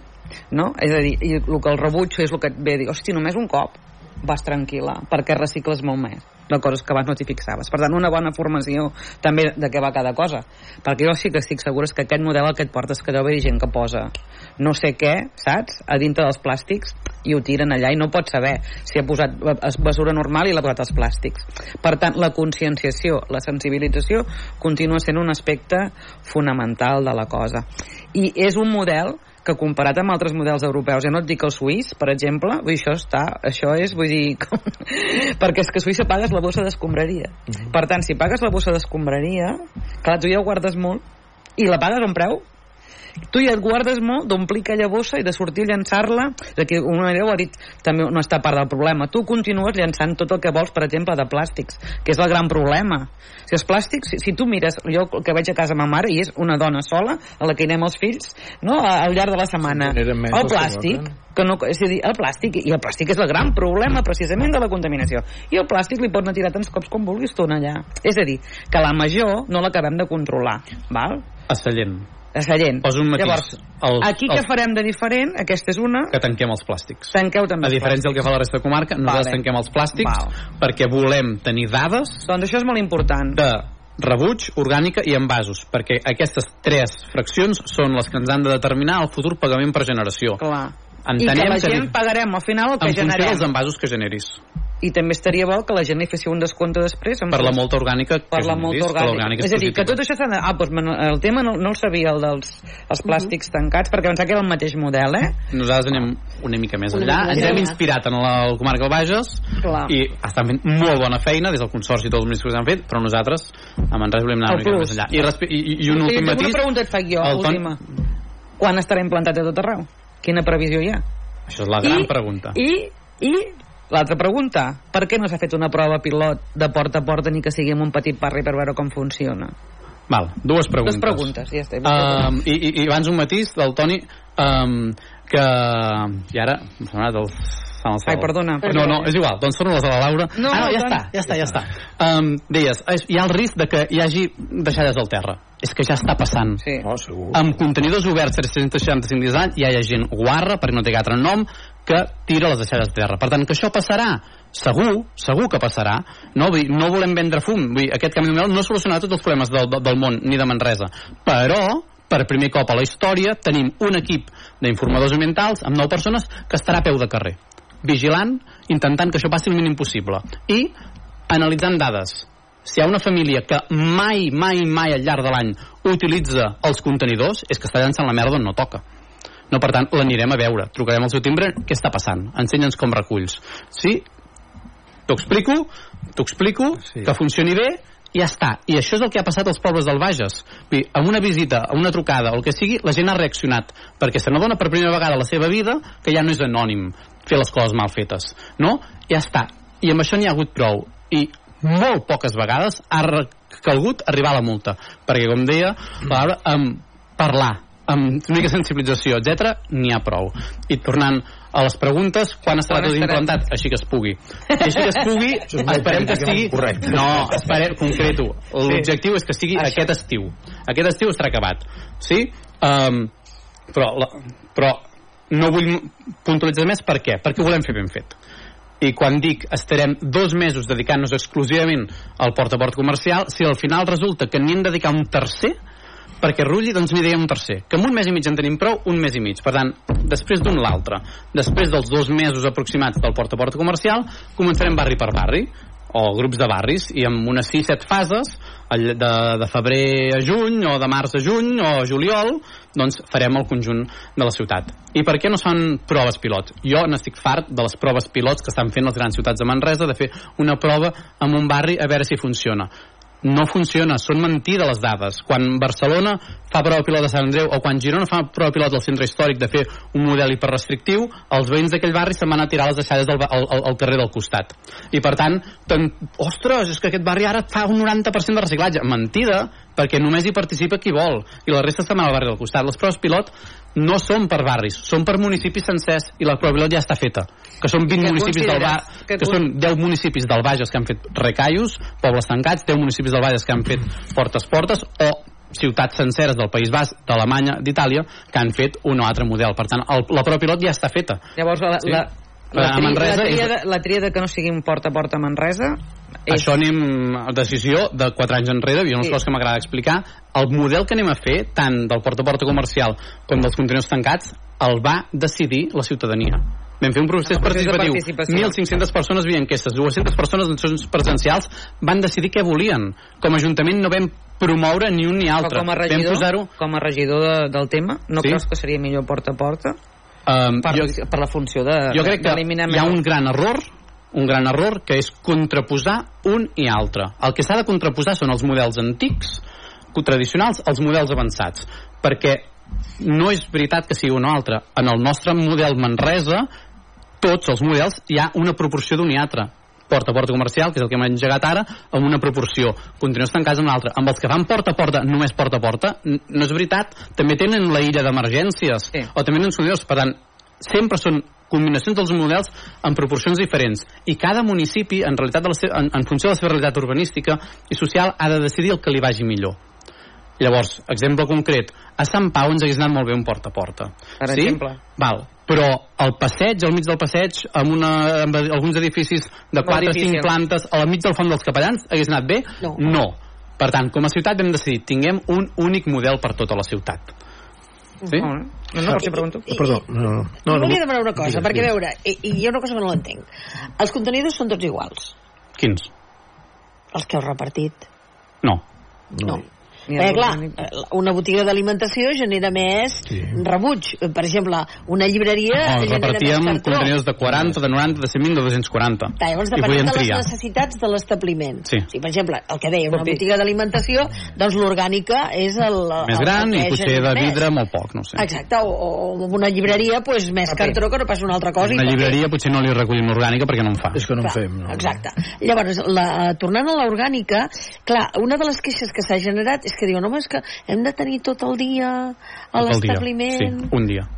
no? És a dir, i el que el rebutjo és el que et ve a dir, hosti, només un cop vas tranquil·la, perquè recicles molt més de coses que abans no t'hi fixaves. Per tant, una bona formació també de què va cada cosa. Perquè jo sí que estic segura és que aquest model el que et porta és que deu haver gent que posa no sé què, saps? A dintre dels plàstics i ho tiren allà i no pots saber si ha posat basura normal i l'ha posat als plàstics. Per tant, la conscienciació, la sensibilització continua sent un aspecte fonamental de la cosa. I és un model que comparat amb altres models europeus, ja no et dic el suís, per exemple, vull dir, això està, això és, vull dir, com... perquè és que a Suïssa pagues la bossa d'escombraria. Per tant, si pagues la bossa d'escombraria, clar, tu ja ho guardes molt, i la pagues a un preu tu ja et guardes molt d'omplir aquella bossa i de sortir a llançar-la que una manera ho ha dit, també no està part del problema. Tu continues llançant tot el que vols per exemple de plàstics, que és el gran problema. Si els plàstics, si, si tu mires jo el que veig a casa ma mare i és una dona sola a la que anem els fills no, al llarg de la setmana. El plàstic que no, és a dir, el plàstic, i el plàstic és el gran problema precisament de la contaminació. I el plàstic li pots anar tirar tants cops com vulguis tu allà. És a dir, que la major no l'acabem de controlar val? A Sallent. A Sallent Poso un matís. Llavors, Els- aquí els- què farem de diferent? Aquesta és una. Que tanquem els plàstics. Tanqueu també A diferència del que fa la resta de comarca, nosaltres Vale. tanquem els plàstics Val. perquè volem tenir dades Doncs això és molt important. de rebuig, orgànica i envasos, perquè aquestes tres fraccions són les que ens han de determinar el futur pagament per generació. Clar. Entenem I que la que gent pagarem al final el que en funció generem. dels envasos que generis. I també estaria bo que la gent li fessi un descompte després. amb Per la molta orgànica que per la generis, molta que orgànica. l'orgànica És a dir, que tot això s'ha de... Ah, doncs el tema no, no el sabia, el dels els plàstics tancats, perquè pensava que era el mateix model, eh? Nosaltres anem una mica més Una enllà. Ens hem inspirat en la, el comarca del Bages Clar. i estan fent molt bona feina des del Consorci i tots els municipis que han fet, però nosaltres a Manresa volem anar El una mica més enllà. I, i, i, i un Sí, últim una matís... pregunta et faig jo, ton- última. Quan estarà implantat a tot arreu? Quina previsió hi ha? Això és la gran I- pregunta. I, i l'altra pregunta, per què no s'ha fet una prova pilot de porta a porta ni que sigui en un petit barri per veure com funciona? Val, dues preguntes. Dues preguntes, ja està. Um, i, i, I abans un matís del Toni um, que... I ara... M'ha sonat el... se m'ha Ai, perdona. No, no, és igual, doncs torno les a la Laura. No, ah, no, ja Toni. està, ja està, ja està. Um, deies, hi ha el risc de que hi hagi deixalles al terra. És que ja està passant. Sí. Oh, segur. Amb contenidors oberts 365 dies a l'any ja hi ha gent guarra, perquè no té altre nom, que tira les deixalles a terra. Per tant, que això passarà, segur, segur que passarà. No, vull, dir, no volem vendre fum. Vull, dir, aquest canvi de model no solucionarà tots els problemes del, del, món ni de Manresa. Però, per primer cop a la història, tenim un equip d'informadors ambientals amb 9 persones que estarà a peu de carrer, vigilant, intentant que això passi el mínim possible. I analitzant dades. Si hi ha una família que mai, mai, mai al llarg de l'any utilitza els contenidors, és que està llançant la merda on no toca. No, per tant, l'anirem a veure. Trucarem al seu timbre, què està passant? Ensenya'ns com reculls. Sí? T'ho explico, t'ho explico, sí. que funcioni bé, ja està. I això és el que ha passat als pobles del Bages. Vull dir, amb una visita, amb una trucada, o el que sigui, la gent ha reaccionat, perquè se n'adona per primera vegada a la seva vida que ja no és anònim fer les coses mal fetes. No? Ja està. I amb això n'hi ha hagut prou. I molt poques vegades ha calgut arribar a la multa. Perquè, com deia, Laura, amb parlar, amb una mica sensibilització, etc n'hi ha prou. I tornant a les preguntes, quan estarà Quan tot estarem? implantat? Així que es pugui. I així que es pugui, Això esperem que sigui... correcte. No, esperem, concreto. L'objectiu és que sigui aquest estiu. Aquest estiu estarà acabat. Sí? Um, però, la, però no vull puntualitzar més per què? Perquè ho volem fer ben fet. I quan dic estarem dos mesos dedicant-nos exclusivament al porta a porta comercial, si al final resulta que n'hi hem de dedicar un tercer, perquè rulli, doncs n'hi deia un tercer. Que en un mes i mig en tenim prou, un mes i mig. Per tant, després d'un l'altre, després dels dos mesos aproximats del porta a porta comercial, començarem barri per barri o grups de barris i amb unes 6-7 fases de, de febrer a juny o de març a juny o a juliol doncs farem el conjunt de la ciutat i per què no fan proves pilot? jo n'estic fart de les proves pilots que estan fent les grans ciutats de Manresa de fer una prova en un barri a veure si funciona no funciona, són mentida les dades. Quan Barcelona fa prova pilot de Sant Andreu o quan Girona fa prova pilot del centre històric de fer un model hiperrestrictiu, els veïns d'aquell barri se'n van a tirar les deixalles del, al, al, carrer del costat. I per tant, tant, ostres, és que aquest barri ara fa un 90% de reciclatge. Mentida, perquè només hi participa qui vol i la resta se'n va al barri del costat. Les proves pilot no són per barris, són per municipis sencers i la prova pilot ja està feta. Que són 20 Que municipis del ba consideres que que, són 10 municipis del Bages que han fet recaios, pobles tancats, 10 municipis del Bages que han fet portes portes o ciutats senceres del País Basc, d'Alemanya, d'Itàlia, que han fet un o altre model. Per tant, el, la prova pilot ja està feta. Llavors, la, Sí. la, la, tri, la, és- tria, la tria de que no sigui un porta a porta a Manresa és... Això anem a decisió de 4 anys enrere, hi ha unes Sí. coses que m'agrada explicar. El model que anem a fer, tant del porta a porta comercial com dels contenidors tancats, el va decidir la ciutadania. Vam fer un procés procés participatiu. participació. 1.500 persones via enquestes, 200 persones en sessions presencials van decidir què volien. Com a Ajuntament no vam promoure ni un ni Però altre. com a vam regidor, com a regidor de, del tema, no Sí. creus que seria millor porta a porta? Um, Per, jo, per la funció de jo crec que hi ha un gran error un gran error que és contraposar un i altre. El que s'ha de contraposar són els models antics, tradicionals, als models avançats, perquè no és veritat que sigui un o altre. En el nostre model Manresa, tots els models hi ha una proporció d'un i altre porta a porta comercial, que és el que hem engegat ara, amb una proporció. Continues tancats amb l'altra. Amb els que fan porta a porta, només porta a porta, no és veritat. També tenen la illa d'emergències, Sí. o també tenen sonidors. Per tant, sempre són combinacions dels models en proporcions diferents i cada municipi en realitat de la seva, en, en funció de la seva realitat urbanística i social ha de decidir el que li vagi millor llavors, exemple concret a Sant Pau ens hagués anat molt bé un porta a porta Per sí? exemple. Val. però al passeig, al mig del passeig amb, una, amb alguns edificis de 4 o 5 difícil. plantes al mig del font dels capellans hagués anat bé? No. no. Per tant, com a ciutat vam decidir tinguem un únic model per tota la ciutat. Sí? No, no, no, per si pregunto. I- Perdó, no, no. No, no, no, no, volia demanar una cosa, digues, perquè a digues. veure, i, i ha una cosa que no l'entenc. Els contenidors són tots iguals, Quins? els que heu repartit. No. No. El Perquè, clar, orgànic. eh, una botiga d'alimentació genera més Sí. rebuig. Per exemple, una llibreria genera més repartíem cartró. contenidors de 40, de 90, de 100.000, de 240. Clar, llavors, I depenent de les triar. necessitats de l'establiment. Sí. Si, per exemple, el que deia, una botiga d'alimentació, doncs l'orgànica és el... Més el gran que i potser de més. vidre molt poc, no sé. Exacte, o, o una llibreria, doncs, més Paper. cartró que no pas una altra cosa. Una llibreria potser no li recollim l'orgànica perquè no en fa. És que no en Clar, fem. No. Exacte. Llavors, la, tornant a l'orgànica, clar, una de les queixes que s'ha generat és que diuen, home, és que hem de tenir tot el dia a l'establiment... Sí, un dia.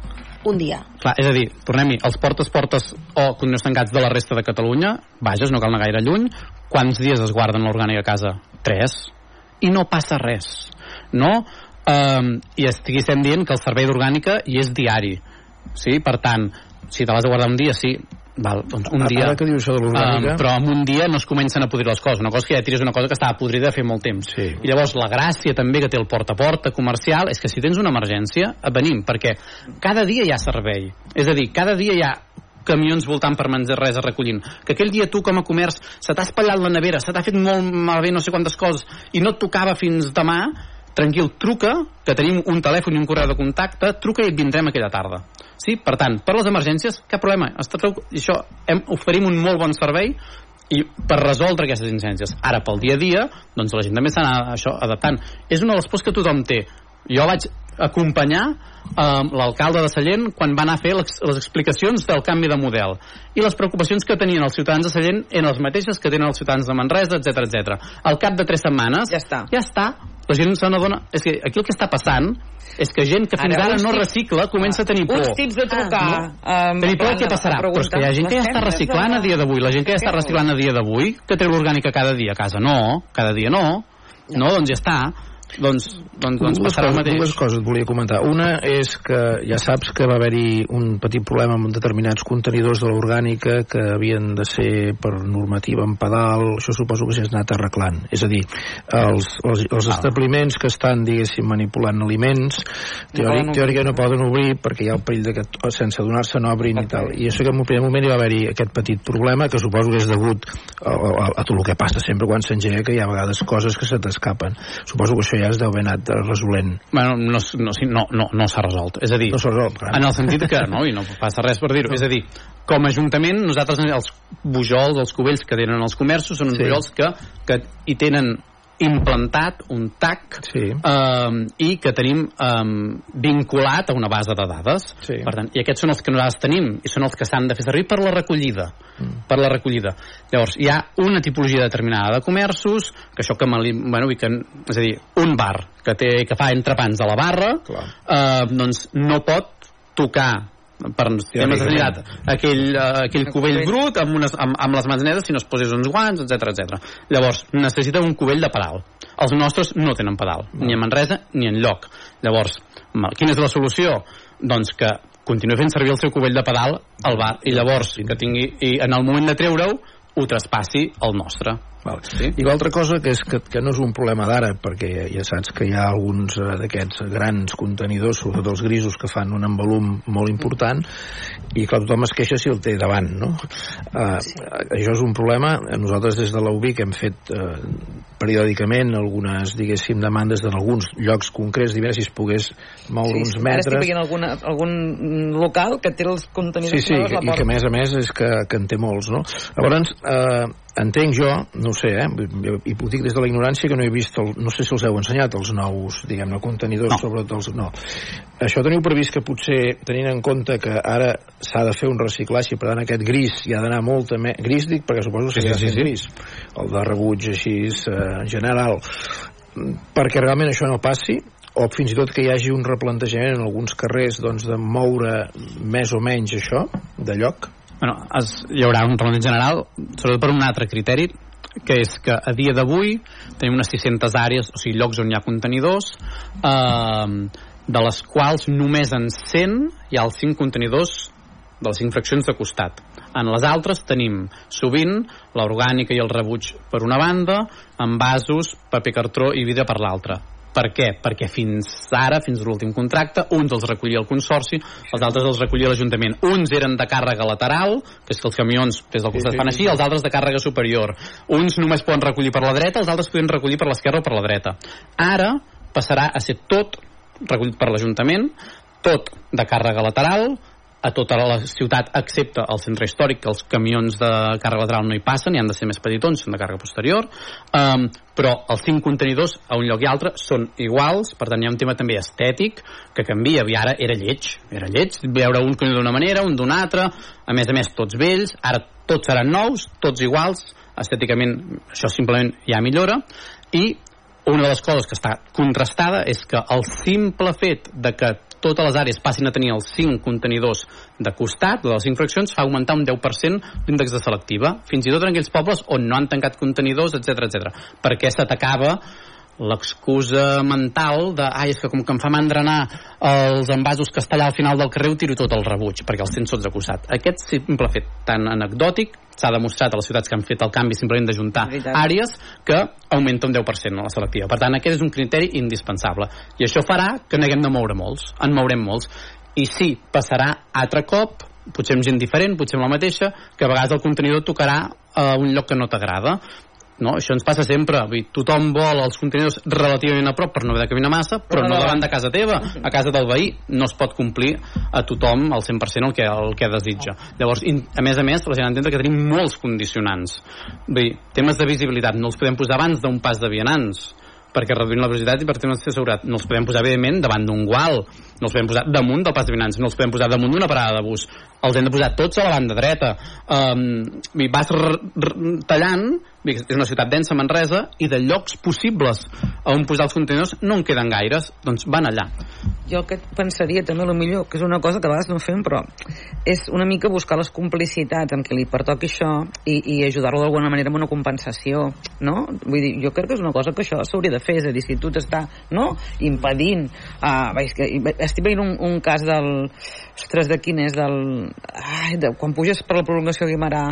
Un dia. Clar, és a dir, tornem-hi, els portes portes o contenidors tancats de la resta de Catalunya, vages, no cal anar gaire lluny, quants dies es guarden l'orgànic a casa? Tres. I no passa res. No? Um, I estiguéssim dient que el servei d'orgànica hi és diari. Sí? Per tant, si te l'has de guardar un dia, sí, val, doncs un dia... ara que dius això de l'orgànica- Um, però en un dia no es comencen a podrir les coses. Una cosa que ja tires una cosa que estava podrida de fer molt temps. Sí. I llavors la gràcia també que té el porta a porta comercial és que si tens una emergència, venim, perquè cada dia hi ha servei. És a dir, cada dia hi ha camions voltant per menjar res a recollint. Que aquell dia tu com a comerç se t'ha espatllat la nevera, se t'ha fet molt malbé no sé quantes coses i no et tocava fins demà, tranquil, truca, que tenim un telèfon i un correu de contacte, truca i et vindrem aquella tarda. Sí? Per tant, per les emergències, cap problema. Això, hem, oferim un molt bon servei i per resoldre aquestes incidències. Ara, pel dia a dia, doncs la gent també s'ha d'anar adaptant. És una de les pors que tothom té. Jo vaig acompanyar eh, l'alcalde de Sallent quan va anar a fer les, les explicacions del canvi de model. I les preocupacions que tenien els ciutadans de Sallent eren les mateixes que tenen els ciutadans de Manresa, etc etc. Al cap de tres setmanes... Ja està. Ja està. La gent se n'adona... És que aquí el que està passant és que gent que fins Ara, ara, no tips- recicla comença a tenir por. Uns tips de trucar. Ah, no? Tenir por què passarà? Però és que hi ha gent que ja està reciclant a dia d'avui. La gent que ja està reciclant a dia d'avui, que treu l'orgànica cada dia a casa. No, cada dia no. No, doncs ja està. Doncs, doncs, doncs dues, passarà el coses, mateix. dues coses et volia comentar. Una és que ja saps que va haver-hi un petit problema amb determinats contenidors de l'orgànica que havien de ser per normativa en pedal, això suposo que s'ha anat arreglant. És a dir, els, els, els establiments que estan, diguéssim, manipulant aliments, teòric, poden teòrica no poden obrir perquè hi ha el perill de que sense adonar-se no obrin i tal. I això que en un primer moment hi va haver-hi aquest petit problema que suposo que és degut a, a, a tot el que passa sempre quan s'engega, que hi ha a vegades coses que se t'escapen. Suposo que això ja es deu haver anat resolent. Bueno, no, no, no, no, no s'ha resolt. És a dir, No resolt, clar. en el sentit que no, i no passa res per dir-ho. És a dir, com a Ajuntament, nosaltres els bujols, els cubells que tenen els comerços, són uns Sí. bujols que, que hi tenen implantat un TAC sí. um, i que tenim um, vinculat a una base de dades. Sí. Per tant, I aquests són els que nosaltres tenim i són els que s'han de fer servir per la recollida. Mm. Per la recollida. Llavors, hi ha una tipologia determinada de comerços, que això que, bueno, i que, és a dir, un bar que, té, que fa entrepans a la barra, eh, doncs no pot tocar per temes de sanitat, aquell, uh, aquell cubell brut amb, unes, amb, amb les mans netes si no es posés uns guants, etc etc. Llavors, necessita un cubell de pedal. Els nostres no tenen pedal, ni a Manresa ni en lloc. Llavors, quina és la solució? Doncs que continuï fent servir el seu cubell de pedal al bar i llavors que tingui, i en el moment de treure-ho ho traspassi al nostre. Val. Sí? I l'altra cosa que és que, que no és un problema d'ara, perquè ja saps que hi ha alguns eh, d'aquests grans contenidors, sobretot els grisos, que fan un envolum molt important, i clar, tothom es queixa si el té davant, no? Uh, sí. Això és un problema. Nosaltres des de la UBIC hem fet uh, periòdicament algunes, diguéssim, demandes en alguns llocs concrets, diguem, si es pogués moure uns Ara estic metres... veient alguna, algun local que té els contenidors Sí, sí, i que a més a més és que, que en té molts, no? Llavors, eh, entenc jo, no ho sé, eh, i ho dic des de la ignorància que no he vist, el, no sé si els heu ensenyat, els nous, diguem-ne, contenidors, no. sobretot els... No. Això teniu previst que potser, tenint en compte que ara s'ha de fer un reciclatge, per tant aquest gris hi ha d'anar molta més... Gris dic perquè suposo que Sí, sí, sí, sí, gris, el de rebuig així eh, general, perquè realment això no passi, o fins i tot que hi hagi un replantejament en alguns carrers doncs, de moure més o menys això de lloc Bueno, es, hi haurà un reglament general, sobretot per un altre criteri, que és que a dia d'avui tenim unes 600 àrees, o sigui, llocs on hi ha contenidors, eh, de les quals només en 100 hi ha els 5 contenidors de les 5 fraccions de costat. En les altres tenim sovint l'orgànica i el rebuig per una banda, envasos, paper cartró i vidre per l'altra. Per què? Perquè fins ara, fins a l'últim contracte, uns els recollia el Consorci, els altres els recollia l'Ajuntament. Uns eren de càrrega lateral, que és que els camions des del costat sí, fan així, els altres de càrrega superior. Uns només poden recollir per la dreta, els altres poden recollir per l'esquerra o per la dreta. Ara passarà a ser tot recollit per l'Ajuntament, tot de càrrega lateral, a tota la ciutat excepte el centre històric que els camions de càrrega lateral no hi passen i han de ser més petitons, són de càrrega posterior um, però els cinc contenidors a un lloc i altre són iguals. Per tant hi ha un tema també estètic que canvia. I ara era lleig, era lleig veure un contenidor d'una manera, un d'una altra a més a més tots vells, ara tots seran nous tots iguals, estèticament això simplement ja millora. I una de les coses que està contrastada és que el simple fet de que totes les àrees passin a tenir els 5 contenidors de costat, les 5 fraccions, fa augmentar un 10% l'índex de selectiva, fins i tot en aquells pobles on no han tancat contenidors, etc etc. perquè s'atacava l'excusa mental de ai, és que com que em fa mandra anar els envasos que està allà al final del carrer ho tiro tot al rebuig, perquè els tens tots de costat. Aquest simple fet tan anecdòtic s'ha demostrat a les ciutats que han fet el canvi simplement d'ajuntar àrees que augmenta un 10% la selectiva. Per tant, aquest és un criteri indispensable. I això farà que n'haguem de moure molts, en mourem molts. I sí, passarà altre cop, potser amb gent diferent, potser amb la mateixa, que a vegades el contenidor tocarà a un lloc que no t'agrada no? Això ens passa sempre. Vull dir, tothom vol els contenidors relativament a prop per no haver de caminar massa, però no davant de casa teva, a casa del veí. No es pot complir a tothom al 100% el que, el que desitja. Llavors, a més a més, la gent ha d'entendre que tenim molts condicionants. Vull dir, temes de visibilitat no els podem posar abans d'un pas de vianants perquè reduïm la velocitat i per temes de seguretat. No els podem posar evidentment davant d'un gual. No els podem posar damunt del pas de vianants no els podem posar damunt d'una parada de bus. Els hem de posar tots a la banda dreta. Um, vas r- r- tallant és una ciutat densa Manresa i de llocs possibles on posar els contenidors no en queden gaires. Doncs van allà jo que pensaria també el millor, que és una cosa que a vegades no fem però és una mica buscar les complicitats amb qui li pertoqui això i, i ajudar-lo d'alguna manera amb una compensació no? vull dir, jo crec que és una cosa que això s'hauria de fer és a dir, si tu t'està no? impedint uh, que estic veient un, un cas del ostres, de quin és del, ai, de, quan puges per la prolongació Guimarà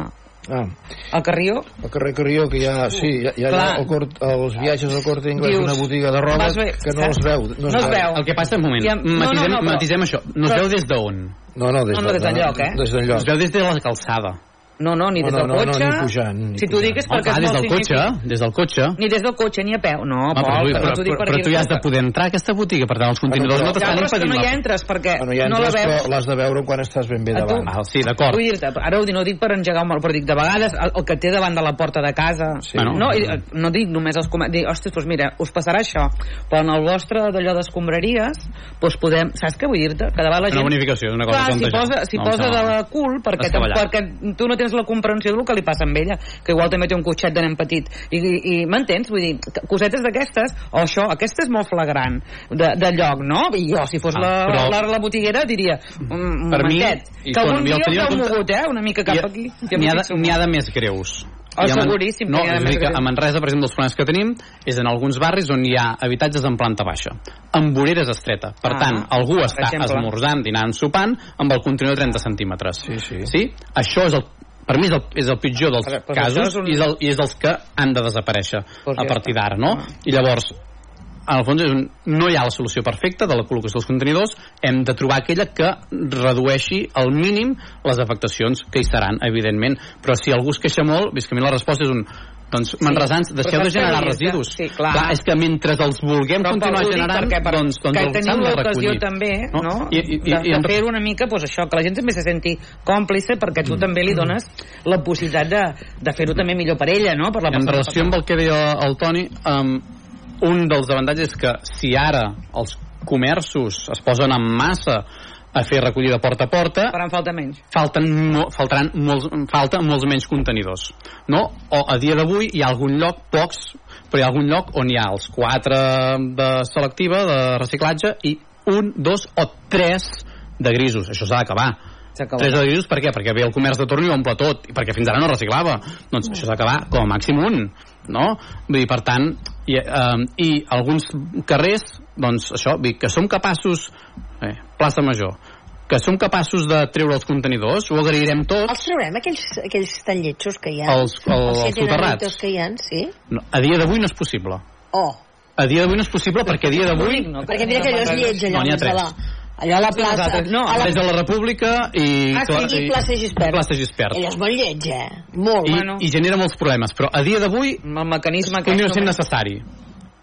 Ah, al Carrió el carrer Carrió, que hi ha, sí, hi ha, hi ha el cort, els viatges al Corte Inglés, Dius, una botiga de roba que no es veu. no es veu. el que passa, un moment, no, matisem, no, no, però- matisem això no es però- veu des d'on? No, no, des, No, no, des d'enlloc, eh? Des d'enlloc. es veu des de la calçada no, no, ni No, des no, del no, no, cotxe. ni pujant, ni si t'ho dic és perquè és des del cotxe, des del cotxe. Ni des del cotxe ni a peu. No, Home, Pol, però, però, però, t'ho dic però, per però tu ja has de poder entrar a aquesta botiga, per tant els contenidors no ja, t'estan però és que impedint no hi entres perquè Bueno, ja no la entres, veus. però l'has de veure quan estàs ben bé davant. Val, sí, d'acord. Vull dir-te, ara ho dic, no ho dic per engegar un mal, però dic, de vegades el, el que té davant de la porta de casa, Sí. Bueno. no, I, eh, no dic només els comerços, dic, ostres, doncs mira, us passarà això, però en el vostre d'allò d'escombraries, doncs podem, saps què vull dir-te? Que davant la Una gent... bonificació, una cosa Clar, si posa, si No posa de cul, perquè, perquè tu no tens la comprensió del que li passa amb ella, que igual també té un cotxet de nen petit, i, i, i m'entens? Vull dir, cosetes d'aquestes, o això, aquesta és molt flagrant, de, de lloc, no? I jo, si fos Ah, la, però- la, la botiguera, diria, un Per mi, momentet, i que algun dia us heu mogut, eh? Una mica cap ha- aquí. N'hi ha, de, ha de més greus. Oh, I seguríssim No, és a dir, que a Manresa, per exemple, els problemes que tenim és en alguns barris on hi ha habitatges en planta baixa, amb voreres estreta. Per Ah, tant, algú per està exemple. esmorzant, dinant, sopant, amb el contenidor de 30 centímetres. Sí, sí. Sí? Això és el per mi és el, és el pitjor dels doncs casos un- i, és el, i és dels que han de desaparèixer Doncs a partir d'ara, no? I llavors, en el fons és un, no hi ha la solució perfecta de la col·locació dels contenidors. Hem de trobar aquella que redueixi al mínim les afectacions que hi seran, evidentment. Però si algú es queixa molt, és que a mi la resposta és un doncs, manresans, deixeu de generar residus Sí, clar. és que mentre els vulguem Però continuar generant perquè, per, doncs, doncs que els de l'ocasió també No? no? I- i- i- de, i de fer una mica pues, això, que la gent també se senti còmplice perquè tu també li dones la possibilitat de, de fer-ho també millor per ella no? per la en relació amb el que deia el Toni um, un dels avantatges és que si ara els comerços es posen en massa a fer recollida porta a porta faran falta menys falten mo faltaran molts, falta molts menys contenidors no? o a dia d'avui hi ha algun lloc, pocs però hi ha algun lloc on hi ha els quatre de selectiva, de reciclatge i un, dos o tres de grisos, això s'ha d'acabar. Tres de grisos per què? Perquè ve el comerç de torn i omple tot, i perquè fins ara no reciclava. Doncs això s'ha d'acabar com a màxim un, no? Vull dir, per tant, i, eh, i alguns carrers, doncs això, dir, que som capaços, eh, plaça Major, que som capaços de treure els contenidors, ho agrairem tots, Els traurem, aquells, aquells tan lletjos que hi ha? Els- el- els els que soterrats. que hi ha, sí? no, a dia d'avui no és possible. Oh, A dia d'avui no és possible perquè a dia d'avui... no, perquè mira que allò és lleig, allò, No, n'hi ha des de la, tres. allò a la plaça... nosaltres no, a la, Des de la República i... Ah, sí, i plaça Gispert. Plaça Gispert. allò és molt lleig, eh? Molt. I, Bueno. I genera molts problemes, però a dia d'avui el mecanisme aquest continua sent necessari.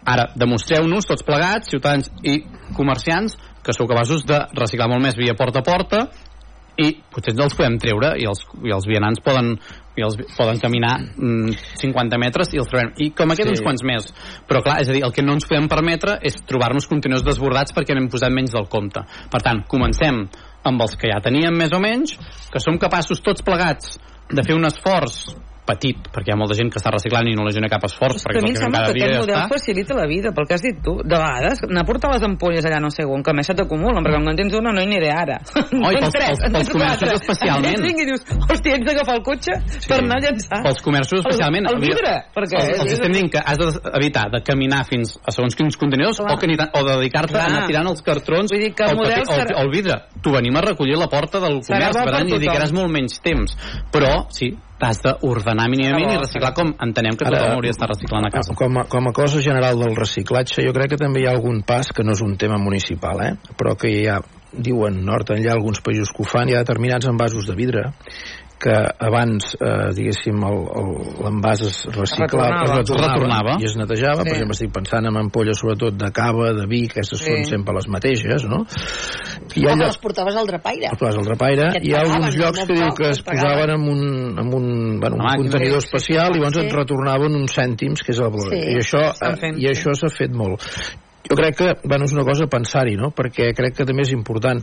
Ara, demostreu-nos tots plegats, ciutadans i comerciants, que sou capaços de reciclar molt més via porta a porta i potser els podem treure i els, i els vianants poden, i els, poden caminar mm, 50 metres i els trobem. I com aquest Sí. uns quants més. Però clar, és a dir, el que no ens podem permetre és trobar-nos contenidors desbordats perquè n'hem posat menys del compte. Per tant, comencem amb els que ja teníem més o menys, que som capaços tots plegats de fer un esforç petit, perquè hi ha molta gent que està reciclant i no lesiona cap esforç, perquè Que a mi em el sembla que aquest model està. facilita la vida, pel que has dit tu. De vegades, anar a portar les ampolles allà no sé on, que a més se t'acumulen, perquè quan en tens una no hi aniré ara. I En pels- tres, pels- pels comerços especialment. En i dius, hòstia, haig d'agafar el cotxe per anar a llançar. Pels comerços especialment. El, el vidre, perquè... Els, els estem dient que has d'evitar de caminar fins a segons quins contenidors Clar. o, que o dedicar-te a anar tirant els cartrons Vull dir que el o, model paper, serà- o el vidre. T'ho venim a recollir a la porta del comerç, per tant, i dedicaràs molt menys temps. Però, sí, t'has d'ordenar mínimament i reciclar com entenem que tothom hauria d'estar reciclant a casa. Com a, com a cosa general del reciclatge, jo crec que també hi ha algun pas que no és un tema municipal, eh? però que hi ha, diuen nord enllà alguns països que ho fan, hi ha determinats envasos de vidre que abans, eh, diguéssim, l'envàs es reciclava, Retornava. es retornava, Retornava. i es netejava. Sí. Per exemple, estic pensant en ampolles sobretot de cava, de vi, aquestes Sí. són sempre les mateixes, no? I hi O ha que llocs- les portaves al drapaire. les places del Drapaire, Que et hi ha alguns llocs no que diu que es posaven en un, en un, bueno, un màquina. contenidor Sí, sí, especial i llavors sí. et retornaven uns cèntims, que és el valor. Sí, I això, i això s'ha fet molt. Jo crec que, bueno, és una cosa a pensar-hi, no? Perquè crec que també és important.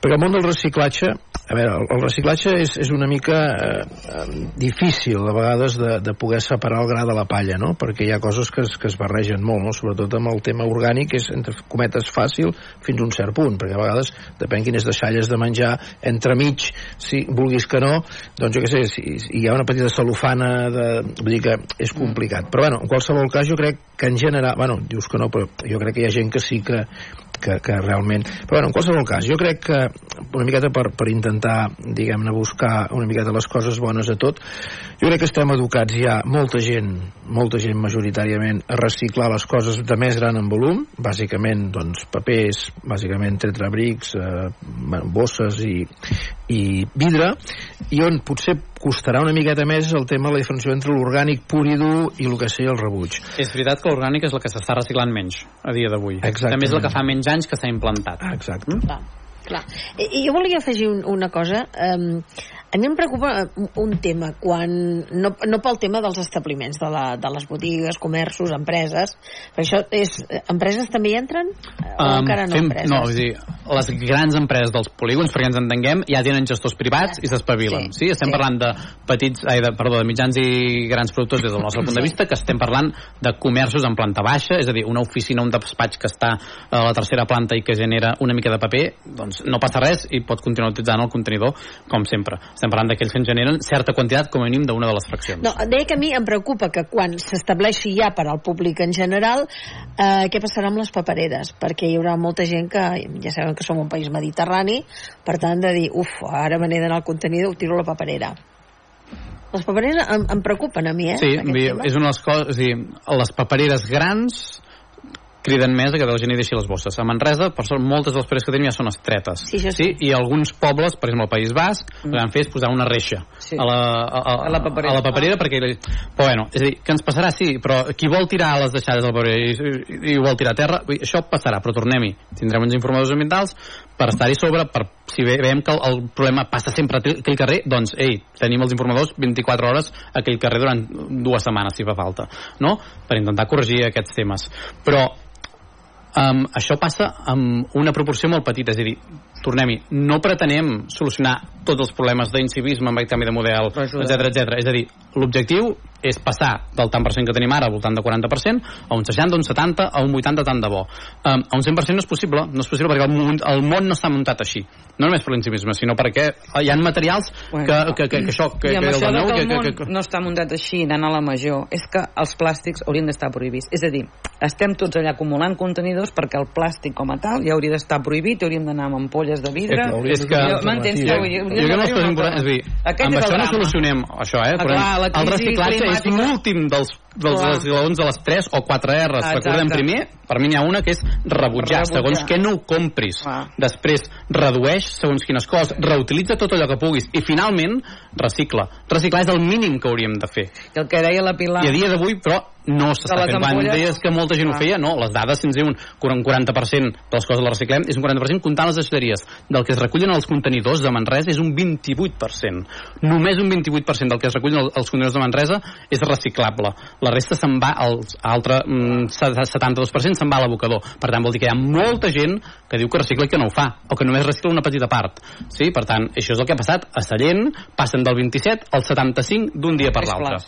Perquè el món del reciclatge, a veure, el, el reciclatge és, és una mica eh, difícil, a vegades, de, de poder separar el gra de la palla, no? Perquè hi ha coses que es, que es barregen molt, no? Sobretot amb el tema orgànic, és, entre cometes, fàcil fins a un cert punt, perquè a vegades, depèn quines deixalles de menjar, entremig, si vulguis que no, doncs jo què sé, si, si hi ha una petita celofana, de, vull dir que és complicat. Però bueno, en qualsevol cas jo crec que en general, bueno, dius que no, però jo crec que hi ha gent que sí que, que, que realment... Però bueno, en qualsevol cas, jo crec que una miqueta per, per intentar, diguem-ne, buscar una miqueta les coses bones de tot, jo crec que estem educats ja, molta gent, molta gent majoritàriament, a reciclar les coses de més gran en volum, bàsicament, doncs, papers, bàsicament tetrabrics, eh, bosses i, i vidre, i on potser costarà una miqueta més el tema de la diferenciació entre l'orgànic pur i dur i el que seria el rebuig. És veritat que l'orgànic és el que s'està reciclant menys a dia d'avui. També és el que fa menys anys que s'ha implantat. Exacte. Mm? Clar, clar. I, i jo volia afegir un, una cosa. Um, a mi em preocupa un, un tema, quan, no, no pel tema dels establiments, de, la, de les botigues, comerços, empreses, però això és... Empreses també hi entren? O Um, encara no fem- empreses? no, dir, les grans empreses dels polígons, perquè ens entenguem, ja tenen gestors privats i s'espavilen. Sí, Estem parlant de petits, ai, de, perdó, de mitjans i grans productors des del nostre punt de vista, que estem parlant de comerços en planta baixa, és a dir, una oficina, un despatx que està a la tercera planta i que genera una mica de paper, doncs no passa res i pot continuar utilitzant el contenidor com sempre. Estem parlant d'aquells que en generen certa quantitat com a mínim d'una de les fraccions. No, deia que a mi em preocupa que quan s'estableixi ja per al públic en general, eh, què passarà amb les papereres? Perquè hi haurà molta gent que, ja sabem que som un país mediterrani, per tant, de dir, uf, ara me n'he d'anar al contenidor, tiro la paperera. Les papereres em, em preocupen a mi, eh? Sí, tema. és una de les coses... És a dir, les papereres grans criden més que la gent hi deixi les bosses. A Manresa, per sort, moltes de les papereres que tenim ja són estretes. Sí, això sí. I alguns pobles, per exemple, al País Basc, mm. el que van fer és posar una reixa Sí. a, la, a, a, A la paperera. A la paperera perquè... Però bueno, és a dir, que ens passarà, sí, però qui vol tirar les deixades la paperera i, i, i vol tirar a terra, això passarà, però tornem-hi. Tindrem uns informadors ambientals per estar-hi sobre, per, si ve, veiem que el, el problema passa sempre a aquell carrer, doncs, ei, tenim els informadors 24 hores a aquell carrer durant dues setmanes, si fa falta, no? Per intentar corregir aquests temes. Però um, això passa amb una proporció molt petita, és a dir, tornem-hi, no pretenem solucionar tots els problemes d'incivisme amb el canvi de model, etc etc. És a dir, l'objectiu és passar del tant per cent que tenim ara, al voltant de 40%, a un 60, un 70, a un 80 tant de bo. Um, a un 100% no és possible, no és possible perquè el món, el món no està muntat així. No només per l'incivisme, sinó perquè hi ha materials que, que, que, que, això, que, I amb que, això de nou, que el que, món que, que, no està muntat així, anant a la major, és que els plàstics haurien d'estar prohibits. És a dir, estem tots allà acumulant contenidors perquè el plàstic com a tal ja hauria d'estar prohibit, hauríem d'anar amb ampolles de vidre. és que... M'entens? Jo, Que jo, jo, jo, jo, és a dir, amb és això no solucionem això, eh? Ah, Però el reciclatge és l'últim dels, dels Clar. esglaons de les 3 o 4 R's. Ah, Recordem exacte. primer, per mi n'hi ha una que és rebutjar, Rebutjar. segons què no ho compris. Després, redueix segons quines coses, reutilitza tot allò que puguis i finalment, recicla. Reciclar és el mínim que hauríem de fer. I el que deia la Pilar... I a dia d'avui, però, no s'està fent. Quan deies que molta gent ho Ah. feia, no, les dades, ens diuen que un 40% de les coses les reciclem, és un 40% comptant les deixalleries. Del que es recullen als contenidors de Manresa és un 28%. Només un 28% del que es recullen als contenidors de Manresa és reciclable. la resta se'n va, el altre mm, 72% se'n va a l'abocador. Per tant, vol dir que hi ha molta gent que diu que recicla i que no ho fa, o que només recicla una petita part. Sí? Per tant, això és el que ha passat. A Sallent passen del 27 al 75 d'un dia per l'altre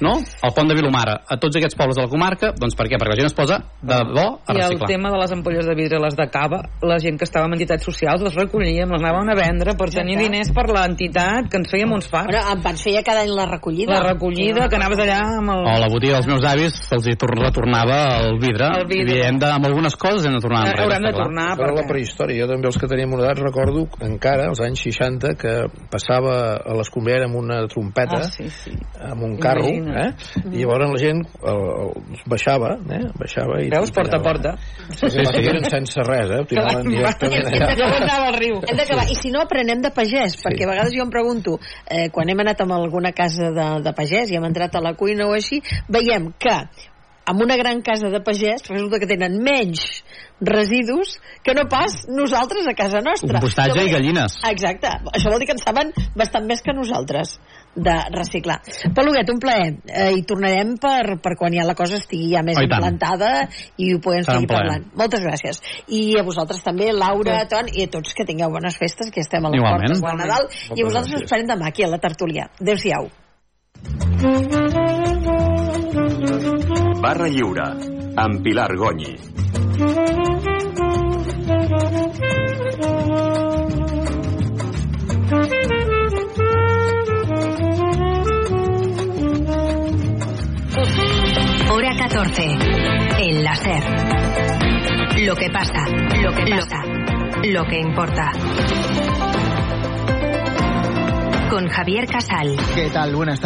no? El pont de Vilomara, a tots aquests pobles de la comarca, doncs per què? Perquè la gent es posa de bo a I el reciclar. tema de les ampolles de vidre, les de cava, la gent que estava en entitats socials les recollíem, les anàvem a vendre per tenir diners per l'entitat, que ens fèiem uns fars. Bueno, em vaig fer cada any la recollida. La recollida, que anaves allà amb el... O a la botiga dels meus avis se'ls retornava el vidre, El vidre. i hem de, amb algunes coses hem de tornar enrere. Haurem de tornar, Però la prehistòria, jo també els que teníem una edat recordo encara, als anys 60, que passava a l'escombrera amb una trompeta, Ah, sí, sí. amb un carro, Imagina't. Eh? i llavors la gent el, el, baixava, eh? baixava i... Veus, porta a porta. Sí, sí, sí. Eren sense res, eh? Ho tiraven directament allà. Llavors anava al riu. Hem d'acabar. I si no, aprenem de pagès, perquè a vegades jo em pregunto, eh, quan hem anat a alguna casa de, de pagès i hem entrat a la cuina o així, veiem que amb una gran casa de pagès resulta que tenen menys residus que no pas nosaltres a casa nostra. Compostatge i gallines. Exacte. Això vol dir que en saben bastant més que nosaltres de reciclar. Peluguet, un plaer. Eh, I tornarem per, per quan ja la cosa estigui ja més Oh, i implantada i ho podem Serà seguir parlant. Moltes gràcies. I a vosaltres també, Laura, Ton, i a tots que tingueu bones festes, que estem a les Igualment. portes del Nadal. Moltes I a vosaltres us esperem demà aquí a la tertúlia. Adéu-siau. Barra lliure, amb Pilar Gonyi. Hora 14. El láser. Lo que pasa, lo que pasa, lo que importa. Con Javier Casal. ¿Qué tal? Buenas tardes.